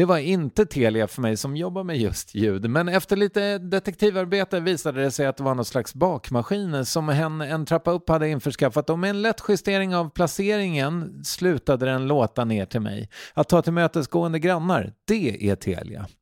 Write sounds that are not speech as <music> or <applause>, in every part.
Det var inte Telia för mig som jobbar med just ljud, men efter lite detektivarbete visade det sig att det var någon slags bakmaskin som hen en trappa upp hade införskaffat och med en lätt justering av placeringen slutade den låta ner till mig. Att ta tillmötesgående grannar, det är Telia.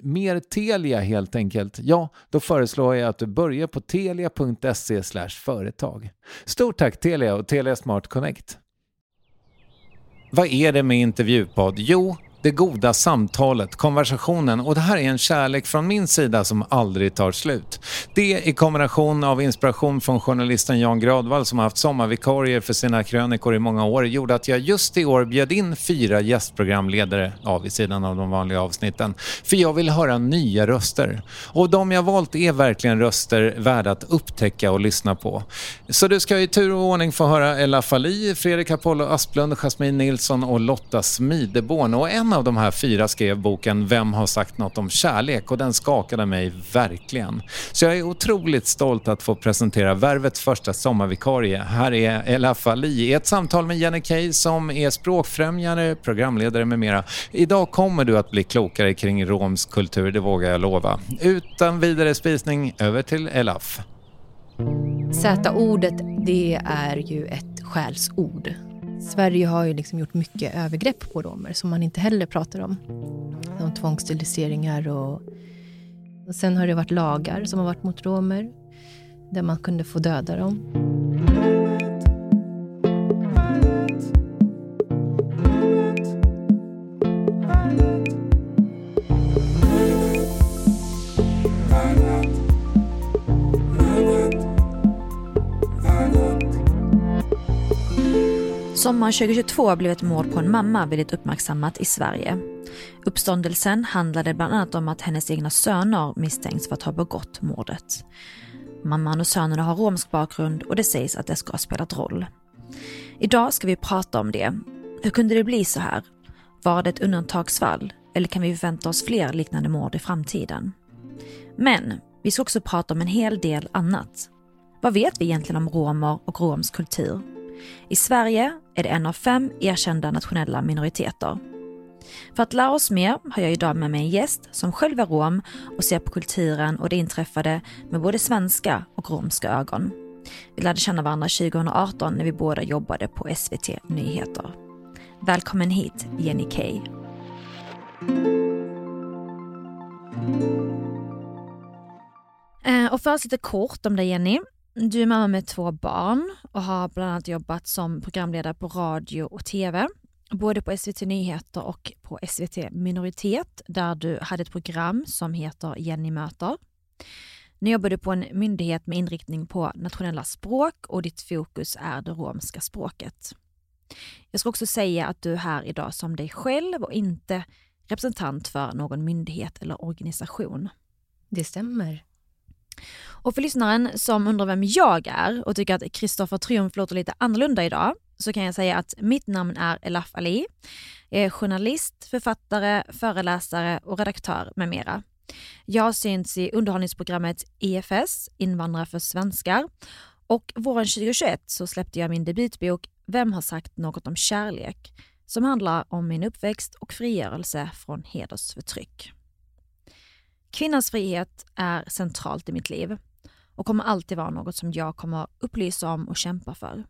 mer Telia helt enkelt, ja, då föreslår jag att du börjar på telia.se företag. Stort tack Telia och Telia Smart Connect. Vad är det med intervjupodd? Jo, det goda samtalet, konversationen och det här är en kärlek från min sida som aldrig tar slut. Det i kombination av inspiration från journalisten Jan Gradvall som har haft sommarvikarier för sina krönikor i många år gjorde att jag just i år bjöd in fyra gästprogramledare ja, vid sidan av de vanliga avsnitten. För jag vill höra nya röster. Och de jag valt är verkligen röster värda att upptäcka och lyssna på. Så du ska i tur och ordning få höra Ella Fali, Fredrik Apollo Asplund, Jasmine Nilsson och Lotta Smideborn. Och en av de här fyra skrev boken Vem har sagt något om kärlek? och den skakade mig verkligen. Så jag är otroligt stolt att få presentera Värvets första sommarvikarie. Här är Ella Fali i ett samtal med Jenny Kay som är språkfrämjare, programledare med mera. Idag kommer du att bli klokare kring romsk kultur, det vågar jag lova. Utan vidare spisning, över till Elaf. Z-ordet, det är ju ett skällsord. Sverige har ju liksom gjort mycket övergrepp på romer som man inte heller pratar om. Som tvångssteriliseringar och, och sen har det varit lagar som har varit mot romer där man kunde få döda dem. Sommaren 2022 blev ett mord på en mamma väldigt uppmärksammat i Sverige. Uppståndelsen handlade bland annat om att hennes egna söner misstänks för att ha begått mordet. Mamman och sönerna har romsk bakgrund och det sägs att det ska ha spelat roll. Idag ska vi prata om det. Hur kunde det bli så här? Var det ett undantagsfall? Eller kan vi förvänta oss fler liknande mord i framtiden? Men vi ska också prata om en hel del annat. Vad vet vi egentligen om romer och romsk kultur? I Sverige är det en av fem erkända nationella minoriteter. För att lära oss mer har jag idag med mig en gäst som själv är rom och ser på kulturen och det inträffade med både svenska och romska ögon. Vi lärde känna varandra 2018 när vi båda jobbade på SVT Nyheter. Välkommen hit Jenny Kay. Eh, och först lite kort om dig Jenny. Du är mamma med två barn och har bland annat jobbat som programledare på radio och tv. Både på SVT Nyheter och på SVT Minoritet där du hade ett program som heter Jenny möter. Nu jobbar du på en myndighet med inriktning på nationella språk och ditt fokus är det romska språket. Jag ska också säga att du är här idag som dig själv och inte representant för någon myndighet eller organisation. Det stämmer. Och för lyssnaren som undrar vem jag är och tycker att Kristoffer Triumf låter lite annorlunda idag så kan jag säga att mitt namn är Elaf Ali. Jag är journalist, författare, föreläsare och redaktör med mera. Jag har synts i underhållningsprogrammet EFS, Invandrare för svenskar och våren 2021 så släppte jag min debutbok Vem har sagt något om kärlek? som handlar om min uppväxt och frigörelse från hedersförtryck. Kvinnans frihet är centralt i mitt liv och kommer alltid vara något som jag kommer upplysa om och kämpa för.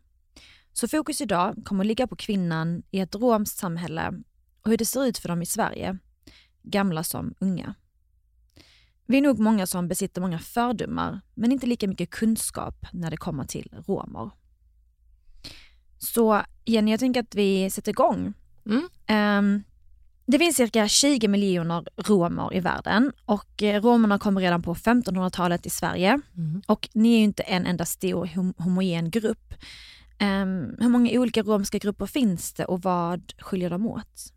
Så fokus idag kommer att ligga på kvinnan i ett romskt samhälle och hur det ser ut för dem i Sverige, gamla som unga. Vi är nog många som besitter många fördomar, men inte lika mycket kunskap när det kommer till romer. Så Jenny, jag tänker att vi sätter igång. Mm. Um, det finns cirka 20 miljoner romer i världen och eh, romerna kom redan på 1500-talet i Sverige. Mm. Och ni är ju inte en enda stor hom homogen grupp. Um, hur många olika romska grupper finns det och vad skiljer de åt?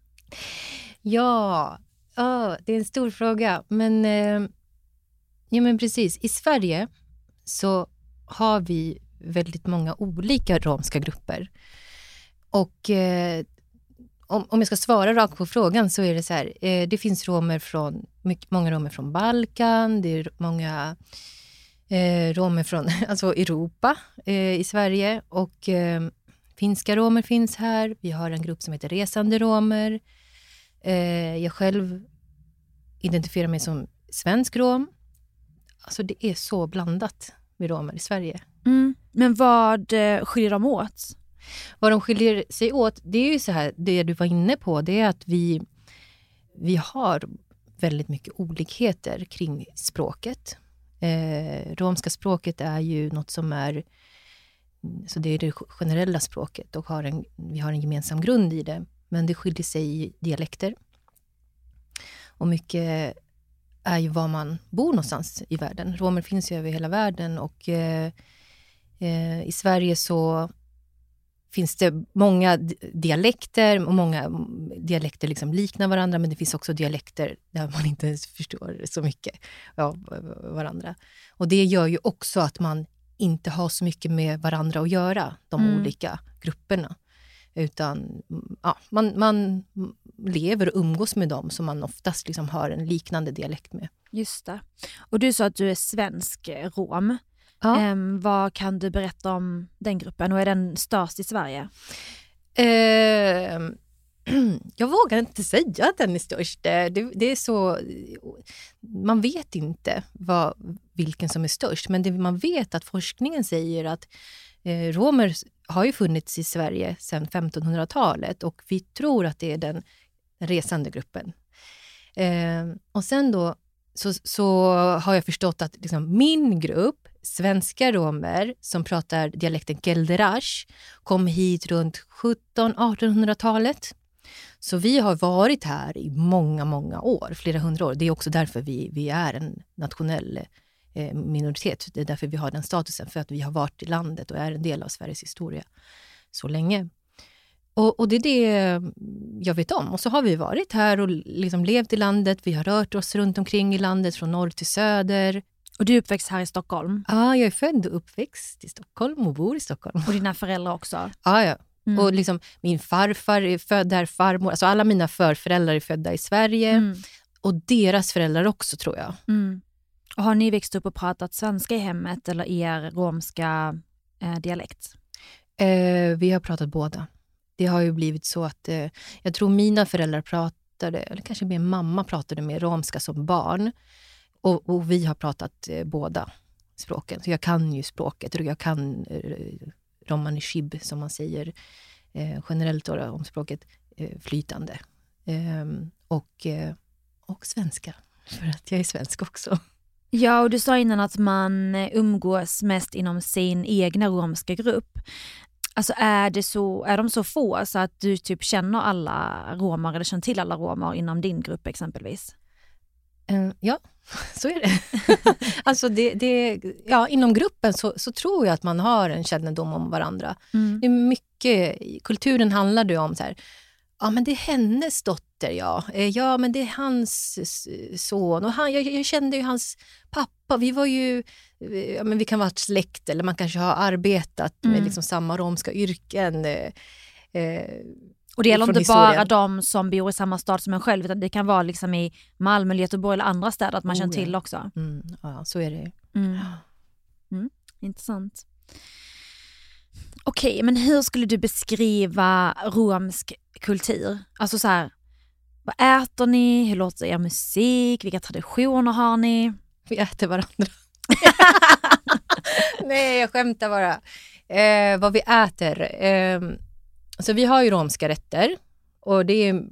Ja, ja, det är en stor fråga. Men, eh, ja, men precis. I Sverige så har vi väldigt många olika romska grupper. Och eh, om, om jag ska svara rakt på frågan så är det så här. Eh, det finns romer från, mycket, många romer från Balkan, det är många eh, romer från <laughs> alltså Europa eh, i Sverige och eh, finska romer finns här. Vi har en grupp som heter resande romer. Eh, jag själv identifierar mig som svensk rom. Alltså det är så blandat med romer i Sverige. Mm. Men vad eh, skiljer de åt? Vad de skiljer sig åt, det är ju så här, det du var inne på, det är att vi, vi har väldigt mycket olikheter kring språket. Eh, romska språket är ju något som är, så det är det generella språket och har en, vi har en gemensam grund i det. Men det skiljer sig i dialekter. Och mycket är ju var man bor någonstans i världen. Romer finns ju över hela världen och eh, eh, i Sverige så finns det många dialekter och många dialekter liksom liknar varandra men det finns också dialekter där man inte ens förstår så mycket av varandra. Och det gör ju också att man inte har så mycket med varandra att göra, de mm. olika grupperna. Utan ja, man, man lever och umgås med dem som man oftast liksom har en liknande dialekt med. Just det. Och du sa att du är svensk rom. Ja. Um, vad kan du berätta om den gruppen och är den störst i Sverige? Uh, <clears throat> jag vågar inte säga att den är störst. Det, det, är så, man vet inte vad, vilken som är störst, men det man vet att forskningen säger att eh, romer har ju funnits i Sverige sedan 1500-talet och vi tror att det är den, den resande gruppen. Eh, och sen då så, så har jag förstått att liksom min grupp, svenska romer som pratar dialekten gelderash, kom hit runt 1700-1800-talet. Så vi har varit här i många, många år, flera hundra år. Det är också därför vi, vi är en nationell eh, minoritet. Det är därför vi har den statusen, för att vi har varit i landet och är en del av Sveriges historia så länge. Och, och, det är det jag vet om. Och så har vi varit här och liksom levt i landet. Vi har rört oss runt omkring i landet, från norr till söder. Och du är uppväxt här i Stockholm? Ja, jag är född och uppväxt i Stockholm och bor i Stockholm. Och dina föräldrar också? Ja, ja. Mm. Och liksom, min farfar är född där, farmor, alltså alla mina förföräldrar är födda i Sverige. Mm. Och deras föräldrar också, tror jag. Mm. Och har ni växt upp och pratat svenska i hemmet eller er romska eh, dialekt? Eh, vi har pratat båda det har ju blivit så att eh, jag tror mina föräldrar pratade, eller kanske min mamma pratade med romska som barn. Och, och vi har pratat eh, båda språken. Så jag kan ju språket och jag kan eh, romani chib, som man säger eh, generellt då, om språket, eh, flytande. Ehm, och, eh, och svenska, för att jag är svensk också. Ja, och du sa innan att man eh, umgås mest inom sin egna romska grupp. Alltså är, det så, är de så få så att du typ känner alla romer eller känner till alla romer inom din grupp exempelvis? Uh, ja, <laughs> så är det. <laughs> alltså det, det, ja, inom gruppen så, så, tror jag att man har en kännedom om varandra. Mm. Det är mycket, kulturen handlar det om så här, ja men det är hennes dotter ja, eh, ja men det är hans son och han, jag, jag kände ju hans pappa, vi var ju, eh, ja, men vi kan vara släkt eller man kanske har arbetat mm. med liksom samma romska yrken. Eh, eh och det gäller inte historien. bara de som bor i samma stad som en själv, utan det kan vara liksom i Malmö, Göteborg eller andra städer att man oh, känner till också. Mm, ja, så är det mm. mm. Intressant. Okej, okay, men hur skulle du beskriva romsk kultur? Alltså så här, vad äter ni? Hur låter er musik? Vilka traditioner har ni? Vi äter varandra. <laughs> <laughs> Nej, jag skämtar bara. Eh, vad vi äter? Eh, alltså vi har ju romska rätter och det är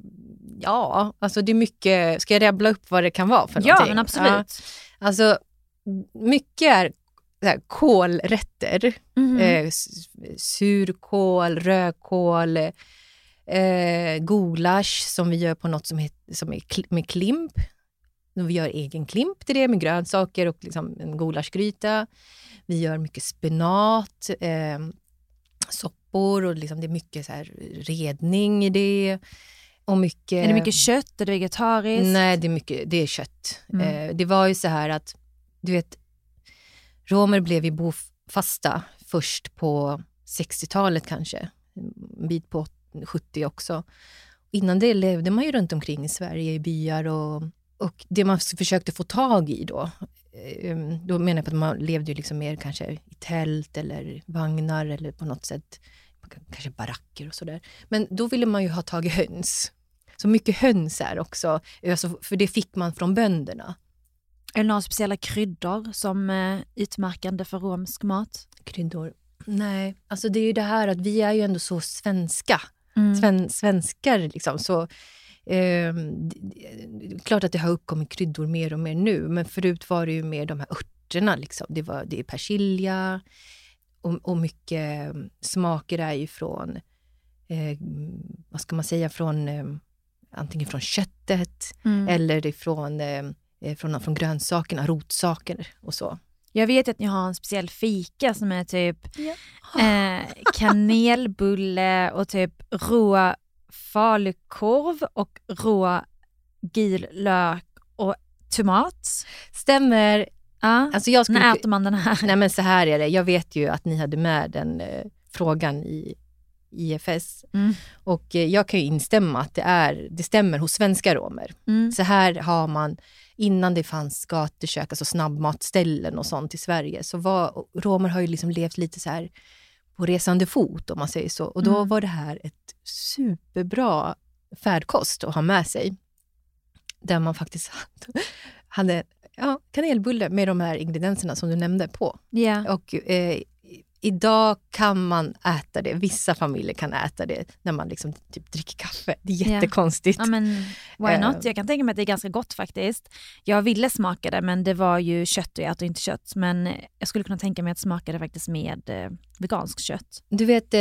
Ja, alltså det är mycket... Ska jag rabbla upp vad det kan vara för Ja, någonting? men absolut. Ja, alltså, mycket är så här, kålrätter. Mhm. Eh, surkål, rödkål, eh, gulasch som vi gör på något som, heter, som är kl- med klimp. Vi gör egen klimp till det med grönsaker och liksom en gulaschgryta. Vi gör mycket spenat, eh, soppor och liksom det är mycket så här redning i det. Och mycket, Är det mycket kött? Är det vegetariskt? Nej, det är, mycket, det är kött. Mm. Eh, det var ju så här att, du vet, romer blev ju bofasta först på 60-talet kanske, en bit på 70 också. Innan det levde man ju runt omkring i Sverige i byar och, och det man försökte få tag i då, eh, då menar jag på att man levde ju liksom mer kanske i tält eller vagnar eller på något sätt, kanske baracker och sådär. Men då ville man ju ha tag i höns. Så mycket höns är också, alltså, för det fick man från bönderna. Är det några speciella kryddor som är utmärkande för romsk mat? Kryddor. Nej, alltså det är ju det här att vi är ju ändå så svenska. Mm. Sven, svenskar liksom. Så, eh, klart att det har uppkommit kryddor mer och mer nu, men förut var det ju mer de här örterna. Liksom. Det, var, det är persilja och, och mycket eh, smaker är ju från, eh, vad ska man säga, från eh, antingen från köttet Mm. eller ifrån eh, eh, från, från grönsakerna, rotsaker och så. Jag vet att ni har en speciell fika som är typ Ja. eh, kanelbulle och typ rå falukorv och rå gul lök och tomat. Stämmer. Ja. Alltså jag skulle, När äter man den här? Nej men så här är det, jag vet ju att ni hade med den eh, frågan i IFS Mm. och eh, jag kan ju instämma att det, är, det stämmer hos svenska romer. Mm. Så här har man, innan det fanns gatukök, alltså snabbmatställen och sånt i Sverige, så var, romer har ju liksom levt lite så här på resande fot om man säger så. Och då Mm. var det här ett superbra färdkost att ha med sig. Där man faktiskt <laughs> hade, ja, kanelbulle med de här ingredienserna som du nämnde på. Ja. Och eh, idag kan man äta det. Vissa familjer kan äta det när man liksom typ dricker kaffe. Det är jättekonstigt. ja men why Eh. not? Jag kan tänka mig att det är ganska gott faktiskt. Jag ville smaka det men det var ju kött och jag äter inte kött. Men jag skulle kunna tänka mig att smaka det faktiskt med eh, veganskt kött. Du vet, eh,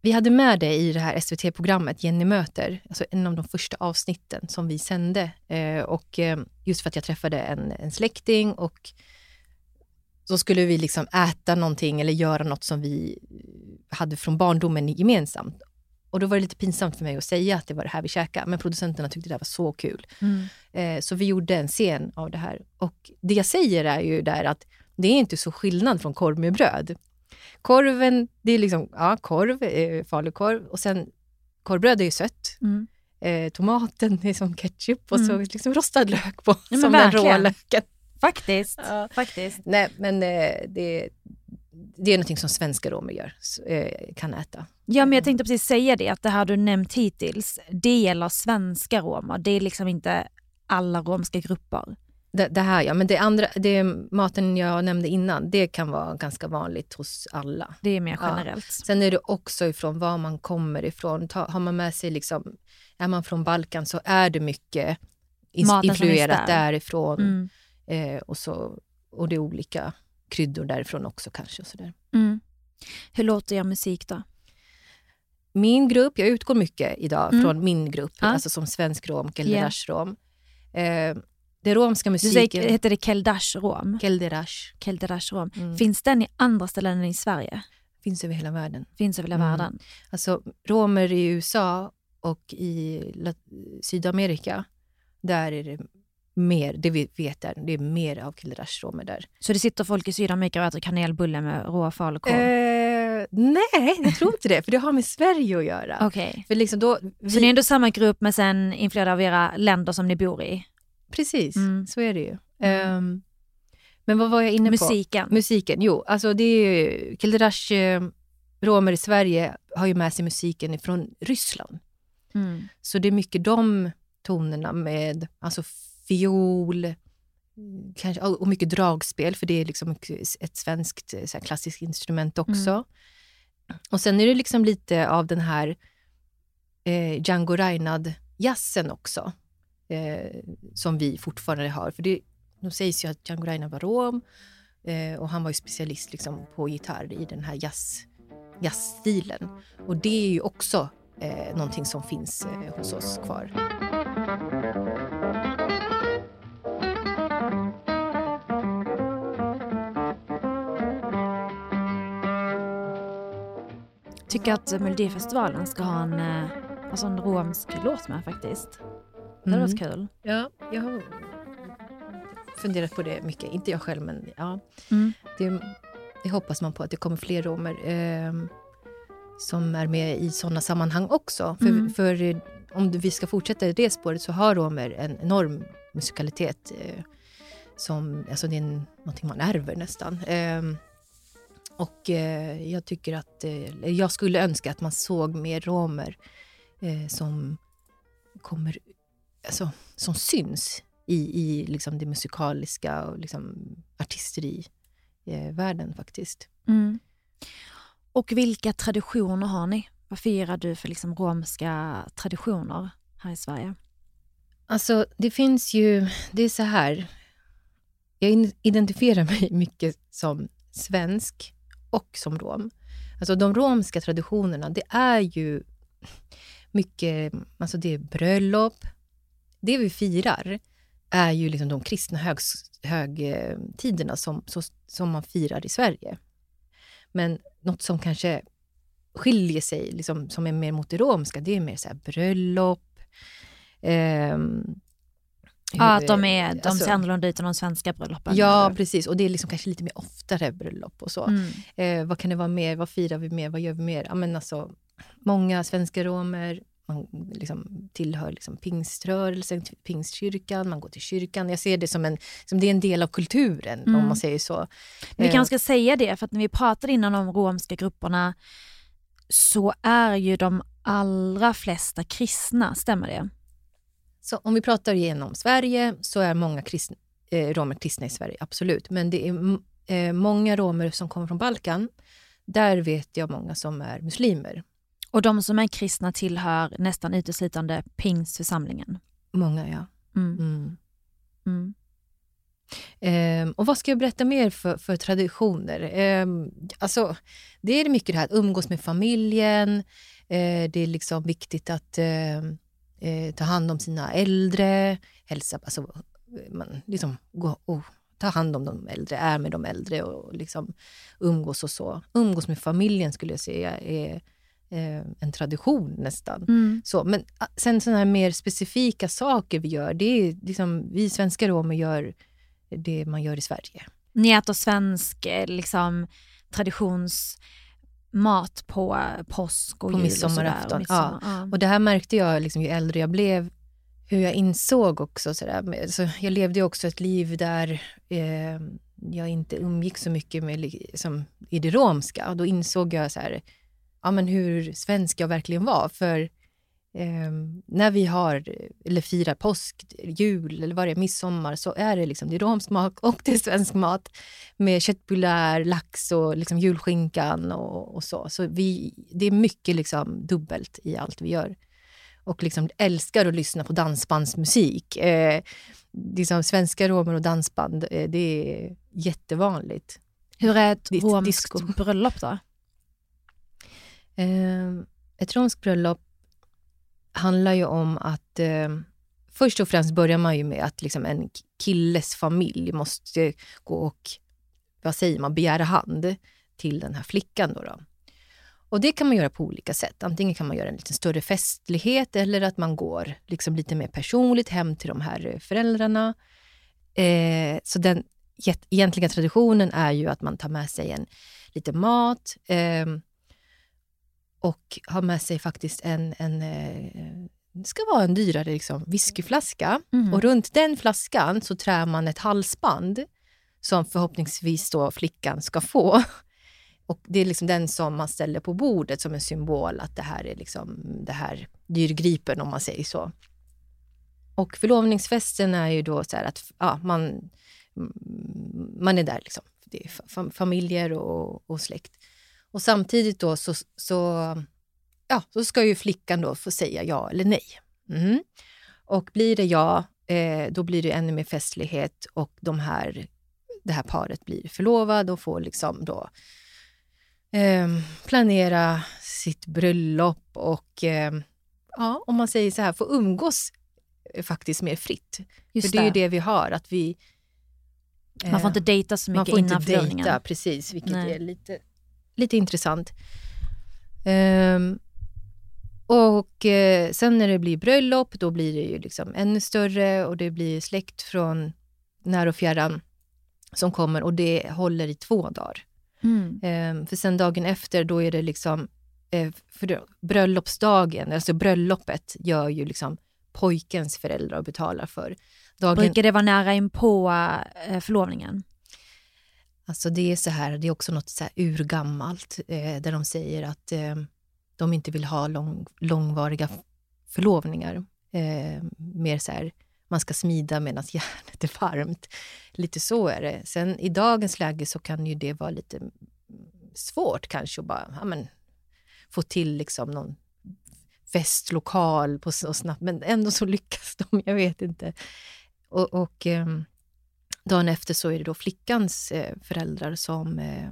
vi hade med det i det här SVT-programmet Jenny möter, alltså en av de första avsnitten som vi sände. Eh, och eh, just för att jag träffade en, en släkting och så skulle vi liksom äta någonting eller göra något som vi hade från barndomen gemensamt. Och då var det lite pinsamt för mig att säga att det var det här vi käkade, men producenterna tyckte det här var så kul. Eh, så vi gjorde en scen av det här. Och det jag säger är ju där att det är inte så skillnad från korv med bröd. Korven, det är liksom ja, korv, eh, falukorv och sen korvbröd är ju sött. Mm. Eh, tomaten är som ketchup och så Mm. liksom rostad lök på, men som den verkligen. råa löken. Faktiskt. Ja. faktiskt. Nej, men eh, det, det är någonting som svenska romer gör, eh, kan äta. Ja, men jag tänkte precis säga det, att det här du nämnt hittills, det gäller svenska romer. Det är liksom inte alla romska grupper. Det, det här ja, men det andra, det maten jag nämnde innan, det kan vara ganska vanligt hos alla. Det är mer Ja. generellt. Sen är det också ifrån var man kommer ifrån. Ta, har man med sig, liksom, är man från Balkan så är det mycket influerat där. därifrån. Mm. Eh, och, så, och det är olika kryddor därifrån också kanske. Och så. Mm. Hur låter er musik då? Min grupp, jag utgår mycket idag Mm. från min grupp, Ja. alltså som svensk rom, Kelderash rom. Eh, det romska Du musiken, säger, heter det Keldash rom? Kelderash, Keldash rom. mm, Finns den i andra ställen än i Sverige? finns över hela världen. Finns över hela Mm. världen? Alltså romer i USA och i Sydamerika, där är det mer, det vi vet är, det är mer av Kelderash-romer där. Så det sitter folk i Sydamerika och äter kanelbulle med rå falukorv? Eh, nej, jag tror inte det, för det har med Sverige att göra. Okej. För liksom då, vi, Så ni är ändå samma grupp men sen influerade av era länder som ni bor i? Precis, Mm. så är det ju. Mm. Ehm, men vad var jag inne på? Musiken? Musiken, jo, alltså det är ju, Kelderash eh, romer i Sverige har ju med sig musiken ifrån Ryssland. Mm. Så det är mycket de tonerna med alltså fiol, mm, kanske, och mycket dragspel, för det är liksom ett svenskt eh, så klassiskt instrument också. Och sen är det liksom lite av den här eh, Django jazzen också, eh, som vi fortfarande har. För det, de sägs ju att Django Reinhardt var rom eh, och han var ju specialist liksom, på gitarr i den här jazz, jazzstilen. Och det är ju också eh, någonting som finns eh, hos oss kvar. tycker att Melodifestivalen ska ha en, eh, alltså en romsk låt med faktiskt. Det hade varit Mm. kul. Ja, jag har funderat på det mycket. Inte jag själv, men ja. Mm. Det, det hoppas man på att det kommer fler romer eh, som är med i sådana sammanhang också. För, Mm. för eh, om vi ska fortsätta i det spåret så har romer en enorm musikalitet. Eh, som, alltså det är någonting man ärver nästan. Eh, och eh, jag tycker att, eh, jag skulle önska att man såg mer romer eh, som kommer, alltså, som syns i, i liksom det musikaliska och liksom artisteri eh, världen faktiskt. Mm. Och vilka traditioner har ni? Vad firar du för liksom romska traditioner här i Sverige? Alltså, det finns ju... Det är så här. Jag identifierar mig <laughs> mycket som svensk och som rom. Alltså de romska traditionerna, det är ju mycket... Alltså det är bröllop. Det vi firar är ju liksom de kristna högs- högtiderna som, så, som man firar i Sverige. Men något som kanske skiljer sig, liksom, som är mer mot det romska, det är mer så bröllop. ehm, Ja, att de, är, de alltså- ser annorlunda ut än de svenska bröllopen. Ja, eller? precis. Och det är liksom kanske lite mer oftare bröllop och så. Mm. Eh, vad kan det vara mer? Vad firar vi mer? Vad gör vi mer? Ja, men alltså, många svenska romer man liksom tillhör liksom pingströrelsen, pingstkyrkan, man går till kyrkan. Jag ser det som en, som det är en del av kulturen, om Mm. man säger så. Vi Eh, kanske ska säga det, för att när vi pratade innan om romska grupperna så är ju de allra flesta kristna, stämmer det? Så om vi pratar igenom Sverige så är många kristna, eh, romer kristna i Sverige, absolut. Men det är eh, många romer som kommer från Balkan. Där vet jag många som är muslimer. Och de som är kristna tillhör nästan uteslutande pingstförsamlingen. Många, ja. Mm. Mm. Ehm, och vad ska jag berätta mer för, för traditioner? Ehm, alltså, det är mycket det här att umgås med familjen. Eh, det är liksom viktigt att eh, eh, ta hand om sina äldre. Hälsa, alltså, man liksom gå och ta hand om de äldre, är med de äldre och liksom umgås och så. Umgås med familjen skulle jag säga är eh, en tradition nästan. Mm. Så, men ah, sen sådana här mer specifika saker vi gör, det är liksom, vi svenska romer gör det man gör i Sverige. Ni äter svensk eh, liksom, traditionsmat på påsk och På jul och sådär, midsommarafton, Och midsommar. Ja. Och det här märkte jag liksom, ju äldre jag blev, hur jag insåg också sådär. men, Så jag levde också ett liv där eh, jag inte umgick så mycket med liksom, i det romska. Och då insåg jag så här, ja, men hur svensk jag verkligen var. För eh, när vi har, eller firar påsk, jul eller vad det är, midsommar, så är det liksom det är romsk mat och det är svensk mat med köttbullar, lax och liksom julskinkan och, och så. Så vi, det är mycket liksom dubbelt i allt vi gör. Och liksom älskar att lyssna på dansbandsmusik. Eh, liksom svenska romer och dansband, eh, det är jättevanligt. Hur är ett romskt bröllop då? Eh, ett romskt bröllop handlar ju om att eh, först och främst börjar man ju med att liksom en killes familj måste gå och, vad säger man, begära hand till den här flickan. Då då. Och det kan man göra på olika sätt. Antingen kan man göra en lite större festlighet eller att man går liksom lite mer personligt hem till de här föräldrarna. Eh, så den egentliga traditionen är ju att man tar med sig en lite mat, eh, och har med sig faktiskt en, en eh, det ska vara en dyrare liksom, whiskyflaska. Mm. Och runt den flaskan så trär man ett halsband som förhoppningsvis då flickan ska få. Och Det är liksom den som man ställer på bordet som en symbol att det här är liksom det här dyrgripen om man säger så. Och förlovningsfesten är ju då så här att ja, man, mm, man är där. Liksom. Det är fa- familjer och, och släkt. Och samtidigt då så, så, ja, så ska ju flickan då få säga ja eller nej. Mm. Och blir det ja, eh, då blir det ännu mer festlighet och de här, det här paret blir förlovad och får liksom då eh, planera sitt bröllop och eh, ja, om man säger så här, få umgås eh, faktiskt mer fritt. Just För det är ju det vi har, att vi... Man får inte dejta så man mycket får innan inte dejta, precis, vilket Nej. är lite, lite intressant. Ehm, och eh, sen när det blir bröllop, då blir det ju liksom ännu större och det blir släkt från när och fjärran som kommer och det håller i två dagar. Mm. Ehm, för sen dagen efter, då är det liksom eh, för bröllopsdagen, alltså bröllopet gör ju liksom pojkens föräldrar och betalar för. Dagen, Brukar det vara nära in på eh, förlovningen? Alltså det är så här, det är också något så här urgammalt eh, där de säger att eh, de inte vill ha lång, långvariga förlovningar. Eh, mer så här, man ska smida medan <laughs> järnet är varmt. Lite så är det. Sen i dagens läge så kan ju det vara lite svårt kanske att bara ja, men, få till liksom någon festlokal på så snabbt, men ändå så lyckas de, <laughs> jag vet inte. Och, och ehm, dagen efter så är det då flickans eh, föräldrar som, eh,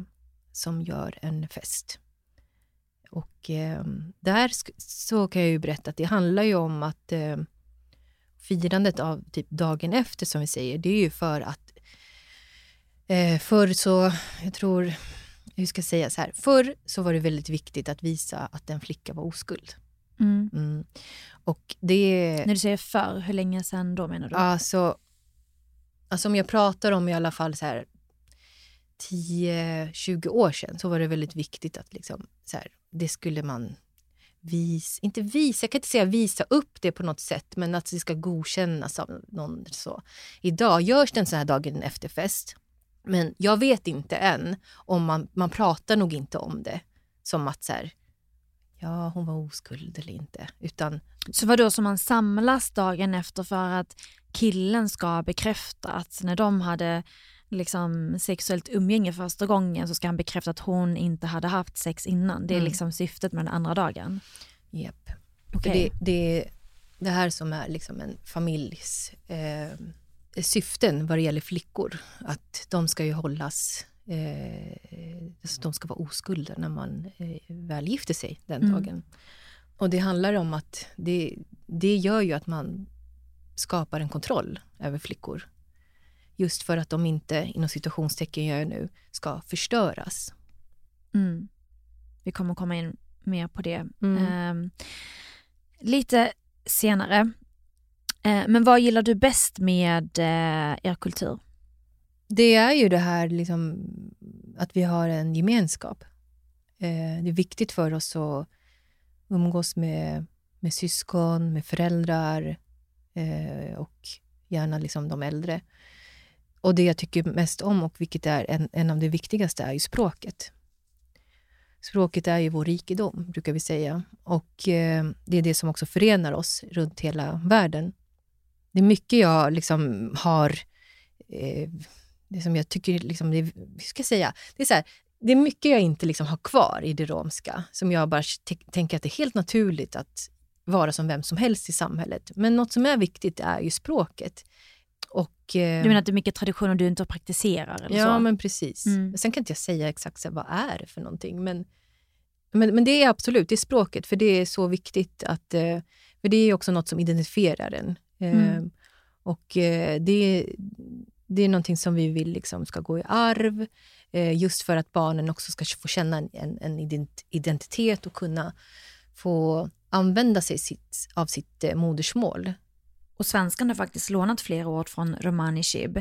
som gör en fest. Och eh, där så kan jag ju berätta att det handlar ju om att eh, firandet av typ dagen efter som vi säger, det är ju för att eh, förr så, jag tror, hur ska jag säga så här, förr så var det väldigt viktigt att visa att en flicka var oskuld. Mm. Mm. Och det... När du säger förr, hur länge sedan då menar du? Alltså, alltså om jag pratar om i alla fall så här 10-20 år sedan så var det väldigt viktigt att liksom, så här, det skulle man visa, inte visa, jag kan inte säga visa upp det på något sätt, men att det ska godkännas av någon. så. Idag görs det en sån här dagen efterfest, men jag vet inte än om man, man pratar nog inte om det som att så här, ja, hon var oskuld eller inte, utan Så vad då som man samlas dagen efter för att killen ska bekräfta att när de hade liksom sexuellt umgänge första gången så ska han bekräfta att hon inte hade haft sex innan. Det är Mm. liksom syftet med den andra dagen. Japp. Okej. För det, det är det här som är liksom en familjs eh, syften vad det gäller flickor. Att de ska ju hållas, eh, alltså de ska vara oskulder när man eh, väl gifter sig den Mm. dagen. Och det handlar om att det, det gör ju att man skapar en kontroll över flickor. Just för att de inte, inom situationstecken gör jag nu, ska förstöras. Mm. Vi kommer komma in mer på det Mm. Ehm, lite senare. Eh, men vad gillar du bäst med eh, er kultur? Det är ju det här liksom, att vi har en gemenskap. Eh, det är viktigt för oss att umgås med, med syskon, med föräldrar eh, och gärna liksom de äldre. Och det jag tycker mest om, och vilket är en, en av de viktigaste, är ju språket. Språket är ju vår rikedom, brukar vi säga. Och eh, det är det som också förenar oss runt hela världen. Det är mycket jag liksom har eh, det som jag tycker, liksom, det, hur ska jag säga, det är så här, det är mycket jag inte liksom har kvar i det romska, som jag bara tänker att det är helt naturligt att vara som vem som helst i samhället. Men något som är viktigt är ju språket. Och, eh, Du menar att det är mycket traditioner du inte praktiserar? Eller ja, så? men precis. Mm. Sen kan inte jag säga exakt så vad är det för någonting, men, men, men det är absolut det är språket, för det är så viktigt att... eh, För det är också något som identifierar en. Eh, Mm. Och det, det är någonting som vi vill liksom ska gå i arv, just för att barnen också ska få känna en, en, en ident- identitet och kunna få använda sig sitt, av sitt eh, modersmål. Och svenskan har faktiskt lånat flera ord från romani chib,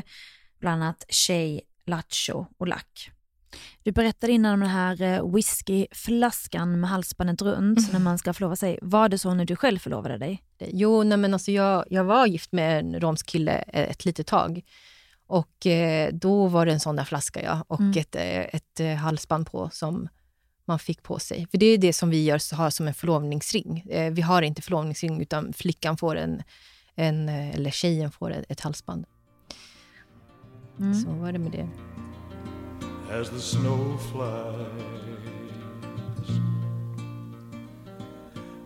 bland annat tjej, lattjo och lack. Du berättade innan om den här eh, whiskyflaskan med halsbandet runt när man ska förlova sig. Var det så när du själv förlovade dig? Jo, nej men alltså jag, jag var gift med en romsk kille eh, ett litet tag. Och eh, då var det en sån där flaska, ja. Och Mm. ett, eh, ett eh, halsband på som man fick på sig. För det är det som vi gör, så har som en förlovningsring. Eh, vi har inte förlovningsring, utan flickan får en, en eh, eller tjejen får ett, ett halsband. Mm. Så var det med det. as the snow flies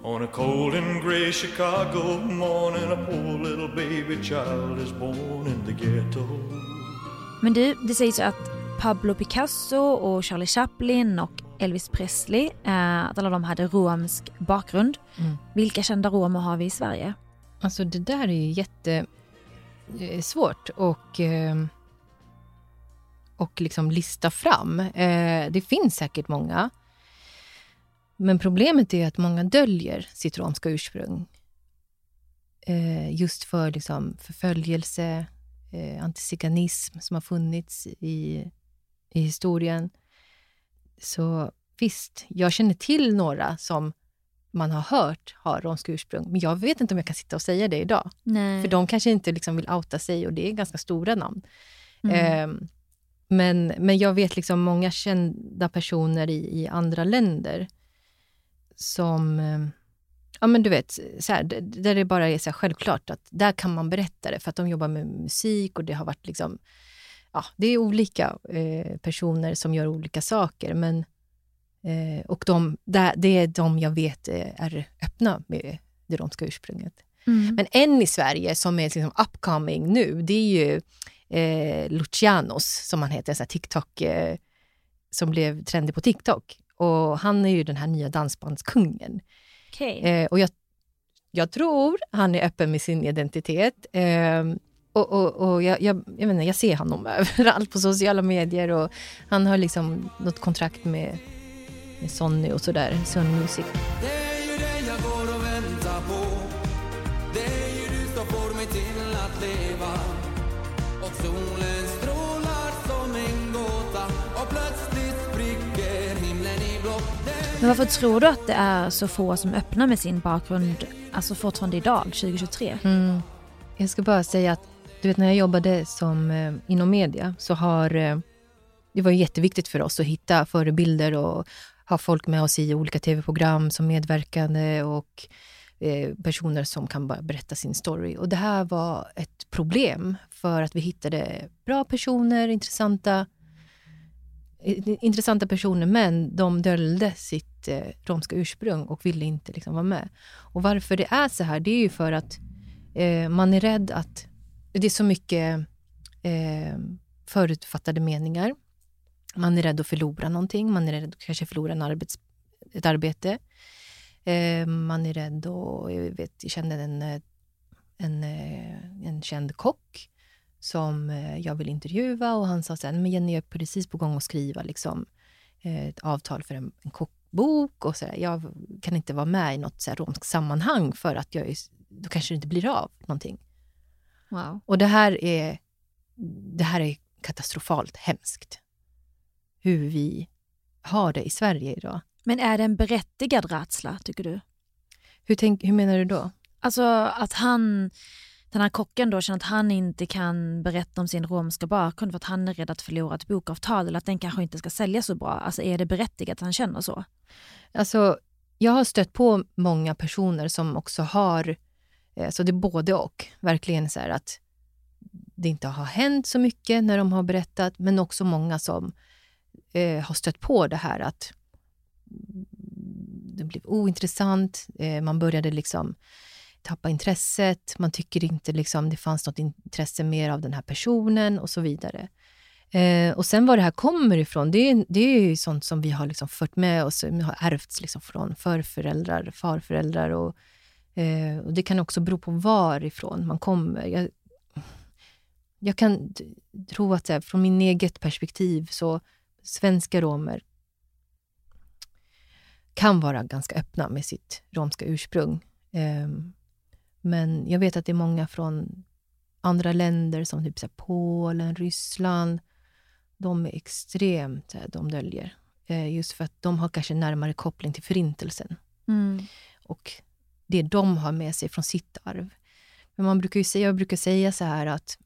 On a cold and gray Chicago morning, a poor little baby child is born in the ghetto. Men du, det sägs ju att Pablo Picasso och Charlie Chaplin och Elvis Presley, eh, att alla de hade romsk bakgrund. Mm. Vilka kända romer har vi i Sverige? Alltså det där är ju jättesvårt och, eh, och liksom lista fram. Eh, det finns säkert många. Men problemet är att många döljer sitt romska ursprung. Eh, just för liksom förföljelse, antiziganism som har funnits i, i historien. Så visst, jag känner till några som man har hört har romskt ursprung. Men jag vet inte om jag kan sitta och säga det idag. Nej. För de kanske inte liksom vill outa sig och det är ganska stora namn. Mm. Eh, men, men jag vet liksom många kända personer i, i andra länder som, eh, ja men du vet, så här, där det bara är så självklart att där kan man berätta det för att de jobbar med musik och det har varit liksom, ja det är olika eh, personer som gör olika saker men Eh, och de, det, det är de jag vet eh, är öppna med det romska ursprunget. Mm. Men en i Sverige som är liksom upcoming nu, det är ju eh, Lucianos, som han heter, en TikTok, eh, som blev trendig på TikTok. Och han är ju den här nya dansbandskungen. Okay. Eh, och jag, jag tror han är öppen med sin identitet. Eh, och, och, och jag, jag, jag, menar, jag ser honom <laughs> överallt på sociala medier och han har liksom något kontrakt med med Sonny och sådär, Sony Music. Men varför tror du att det är så få som öppnar med sin bakgrund, alltså fortfarande idag, 2023? Mm. Jag ska bara säga att, du vet när jag jobbade som, eh, inom media, så har eh, det var jätteviktigt för oss att hitta förebilder och ha folk med oss i olika tv-program som medverkande och eh, personer som kan bara berätta sin story. Och det här var ett problem för att vi hittade bra personer, intressanta, intressanta personer, men de döljde sitt eh, romska ursprung och ville inte liksom vara med. Och varför det är så här, det är ju för att eh, man är rädd att det är så mycket eh, förutfattade meningar man är rädd att förlora någonting. Man är rädd att kanske förlora en arbets, ett arbete. Eh, man är rädd att... Jag, vet, jag kände en, eh, en, eh, en känd kock som eh, jag vill intervjua och han sa sen, men Jenny, jag är precis på gång att skriva liksom, ett avtal för en, en kockbok och så där. Jag kan inte vara med i något så romskt sammanhang för att jag är, då kanske det inte blir av någonting. Wow. Och det här är, det här är katastrofalt hemskt hur vi har det i Sverige idag. Men är det en berättigad rädsla, tycker du? Hur, tänk, hur menar du då? Alltså att han, den här kocken då känner att han inte kan berätta om sin romska bakgrund för att han är rädd att förlora ett bokavtal eller att den kanske inte ska sälja så bra. Alltså är det berättigat att han känner så? Alltså, jag har stött på många personer som också har, Eh, så det är både och, verkligen så här att det inte har hänt så mycket när de har berättat, men också många som eh, har stött på det här att det blev ointressant. Eh, man började liksom tappa intresset. Man tycker inte liksom det fanns något intresse mer av den här personen och så vidare. Eh, och sen var det här kommer ifrån, det är, det är ju sånt som vi har liksom fört med oss, har ärvts liksom från förföräldrar, farföräldrar. Och, eh, och det kan också bero på varifrån man kommer. Jag, jag kan tro att här, från min eget perspektiv så svenska romer kan vara ganska öppna med sitt romska ursprung. Um, men jag vet att det är många från andra länder som typ så Polen, Ryssland. De är extremt, de döljer. Uh, just för att de har kanske närmare koppling till Förintelsen. Mm. Och det de har med sig från sitt arv. Men man brukar ju säga, jag brukar säga så här att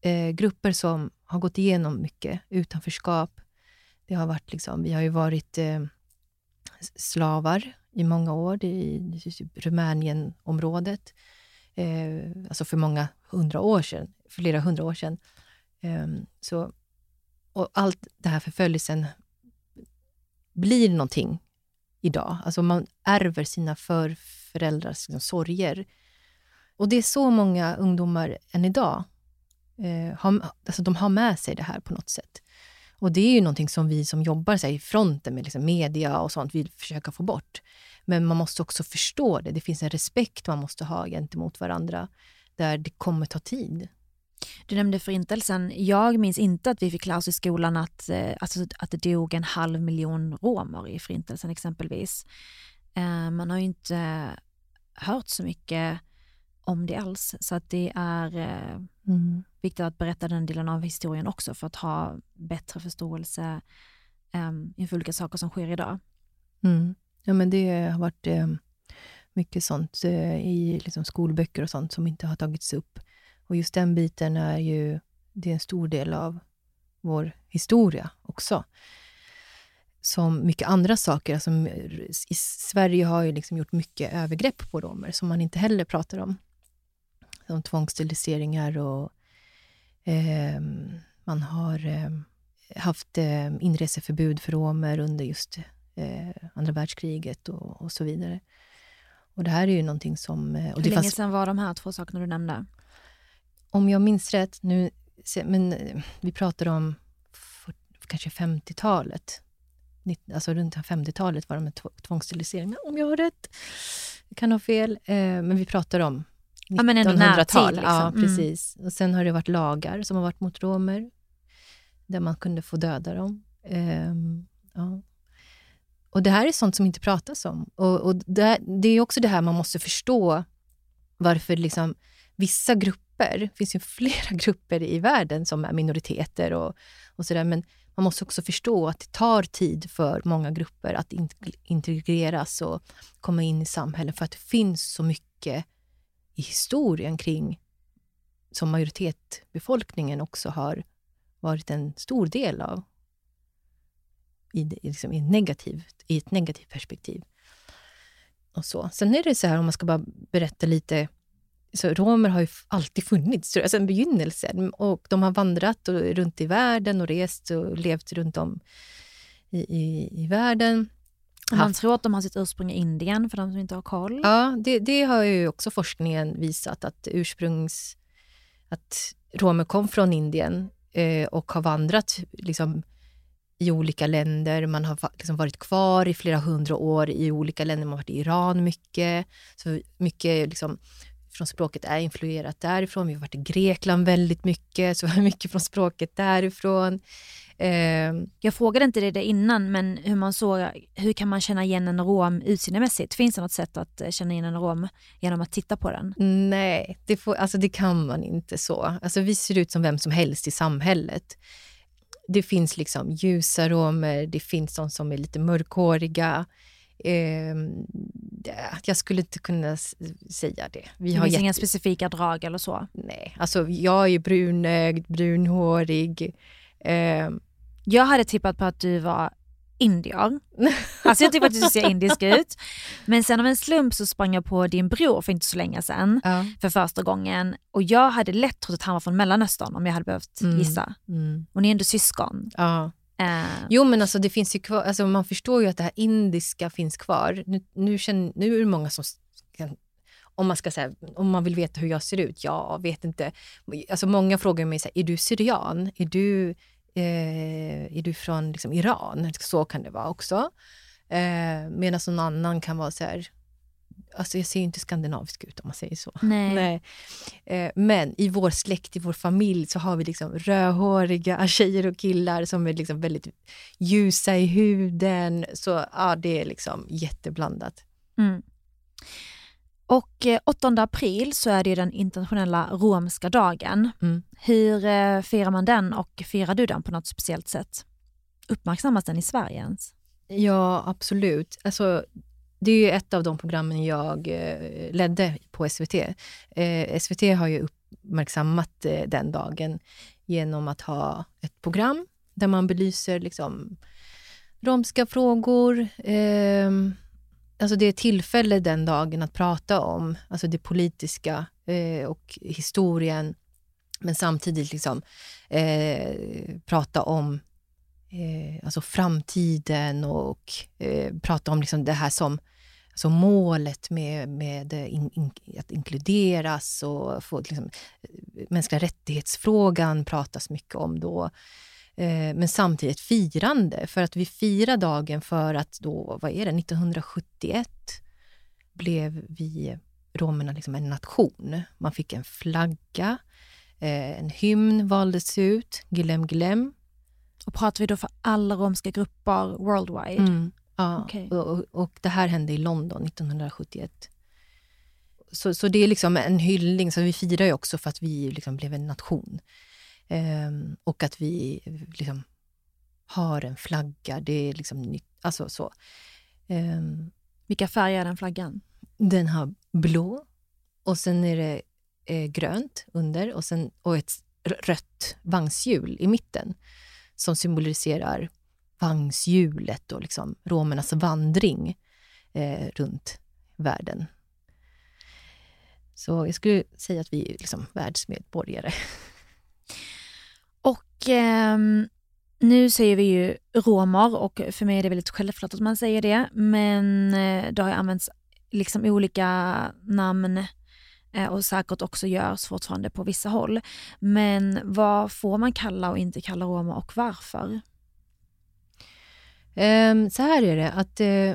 eh, grupper som har gått igenom mycket utanförskap, det har varit liksom, vi har ju varit eh, slavar i många år i, i typ Eh, alltså för många hundra år sedan, flera hundra år sedan. Eh, så, och allt det här förföljelsen blir någonting idag. Alltså man ärver sina för, föräldrars liksom, sorger. Och det är så många ungdomar än idag eh, har, alltså, de har med sig det här på något sätt. Och det är ju någonting som vi som jobbar så här, i fronten med liksom, media och sånt vill försöka få bort. Men man måste också förstå det. Det finns en respekt man måste ha gentemot varandra där det kommer ta tid. Du nämnde förintelsen. Jag minns inte att vi fick lära oss i skolan att, eh, alltså, att det dog en halv miljon romer i förintelsen exempelvis. Eh, man har ju inte hört så mycket om det alls. Så att det är eh, mm. viktigt att berätta den delen av historien också för att ha bättre förståelse um, inför olika saker som sker idag. Mm. Ja, men det har varit eh, mycket sånt eh, i liksom skolböcker och sånt som inte har tagits upp. Och just den biten är ju det är en stor del av vår historia också. Som mycket andra saker. Alltså, I Sverige har ju liksom gjort mycket övergrepp på romer som man inte heller pratar om. Som tvångssteriliseringar och eh, man har eh, haft eh, inreseförbud för romer under just eh, andra världskriget och, och, så vidare. Och det här är ju någonting som... Eh, Hur länge fanns, sedan var de här två sakerna du nämnde? Om jag minns rätt, nu, men eh, vi pratar om för, kanske 50-talet. Alltså runt 50-talet var de med tvångssteriliseringar, om jag har rätt. Jag kan ha fel, eh, men vi pratar om 1900-tal. Liksom. Ja, mm. precis. Och sen har det varit lagar som har varit mot romer, där man kunde få döda dem. Eh, ja. Och Det här är sånt som inte pratas om. Och, och det, det, är också det här man måste förstå varför liksom, vissa grupper, det finns ju <laughs> flera grupper i världen som är minoriteter och, och sådär, men man måste också förstå att det tar tid för många grupper att integreras och komma in i samhället för att det finns så mycket i historien kring som majoritetsbefolkningen också har varit en stor del av i, liksom, i, negativt, i ett negativt perspektiv. Och så. Sen är det så här, om man ska bara berätta lite så romer har ju alltid funnits, alltså en begynnelse. Och de har vandrat och, runt i världen och rest och levt runt om i, i, i världen. Man haft... tror att de har sitt ursprung i Indien, för de som inte har koll. Ja, det, det har ju också forskningen visat, att ursprungs... Att romer kom från Indien eh, och har vandrat liksom, i olika länder. Man har liksom varit kvar i flera hundra år i olika länder. Man har varit i Iran mycket. Så mycket liksom, från språket är influerat därifrån. Vi har varit i Grekland väldigt mycket, så <laughs> mycket från språket därifrån. Eh, jag frågade inte det innan, men hur, man såg, hur kan man känna igen en rom utseendemässigt? Finns det något sätt att eh, känna igen en rom genom att titta på den? Nej, det, får, alltså det kan man inte så. Alltså vi ser ut som vem som helst i samhället det finns liksom ljusa romer, det finns de som är lite mörkhåriga. Eh, jag skulle inte kunna säga det. Vi det har finns jätte... inga specifika drag eller så? Nej, alltså jag är brunögd, brunhårig. Eh, jag hade tippat på att du var indier. Alltså jag tycker att du ser indisk ut. Men sen av en slump så sprang jag på din bror för inte så länge sedan ja. för första gången. Och jag hade lätt trott att han var från Mellanöstern om jag hade behövt mm. gissa. Mm. Och ni är ändå syskon. Ja. Uh. Jo men alltså det finns ju kvar, alltså man förstår ju att det här indiska finns kvar. Nu, nu, känner, nu är det många som kan om man ska säga, om man vill veta hur jag ser ut, ja, vet inte. Alltså många frågar mig, så här, är du syrian? Är du eh, är du från liksom, Iran? Så kan det vara också. Eh, Medan någon annan kan vara så här, alltså jag ser inte skandinavisk ut om man säger så. Nej. Nej. Eh, men i vår släkt, i vår familj så har vi liksom rödhåriga <laughs> tjejer och killar som är liksom väldigt ljusa i huden. Så ja, det är liksom jätteblandat. Mm. Och 8 eh, april så är det den internationella romska dagen. Mm. Hur eh, firar man den och firar du den på något speciellt sätt? Uppmärksammas den i Sverige ens? Ja, absolut. Alltså, det är ju ett av de programmen jag eh, ledde på SVT. Eh, SVT har ju uppmärksammat eh, den dagen genom att ha ett program där man belyser liksom, romska frågor, eh, alltså det är tillfälle den dagen att prata om alltså det politiska eh, och historien, men samtidigt liksom, eh, prata om eh, alltså framtiden och eh, prata om liksom det här som alltså målet med, med eh, in, in, att inkluderas och få liksom, eh, mänskliga rättighetsfrågan pratas mycket om då. Eh, men samtidigt firande, för att vi firar dagen för att då, vad är det, 1971 blev vi romerna liksom en nation. Man fick en flagga, eh, en hymn valdes ut, Gilem Gilem. Och pratar vi då för alla romska grupper worldwide? Mm, ja, Okej. och, och, det här hände i London 1971. Så, så det är liksom en hyllning, så vi firar ju också för att vi liksom blev en nation. Ehm, och att vi liksom har en flagga, det är liksom nytt. Alltså så. Ehm, Vilka färger är den flaggan? den har blå och sen är det eh, grönt under och, sen, och ett rött vagnshjul i mitten som symboliserar vagnshjulet och liksom romernas vandring eh, runt världen. Så jag skulle säga att vi är liksom världsmedborgare. Och eh, nu säger vi ju romer och för mig är det väldigt självklart att man säger det. Men eh, det har ju använts liksom olika namn eh, Eh, och säkert också görs fortfarande på vissa håll. Men vad får man kalla och inte kalla romer och varför? Ehm, så här är det, att eh,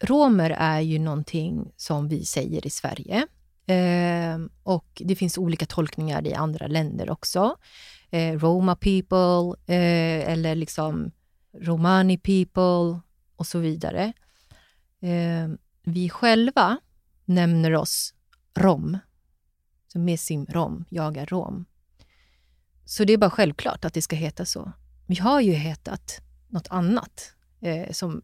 romer är ju någonting som vi säger i Sverige. Ehm, och det finns olika tolkningar i andra länder också. Eh, Roma people eller liksom Romani people och så vidare. Ehm, vi själva nämner oss rom. Så Mesim rom, jag är rom. Så det är bara självklart att det ska heta så. Vi har ju hetat något annat eh, som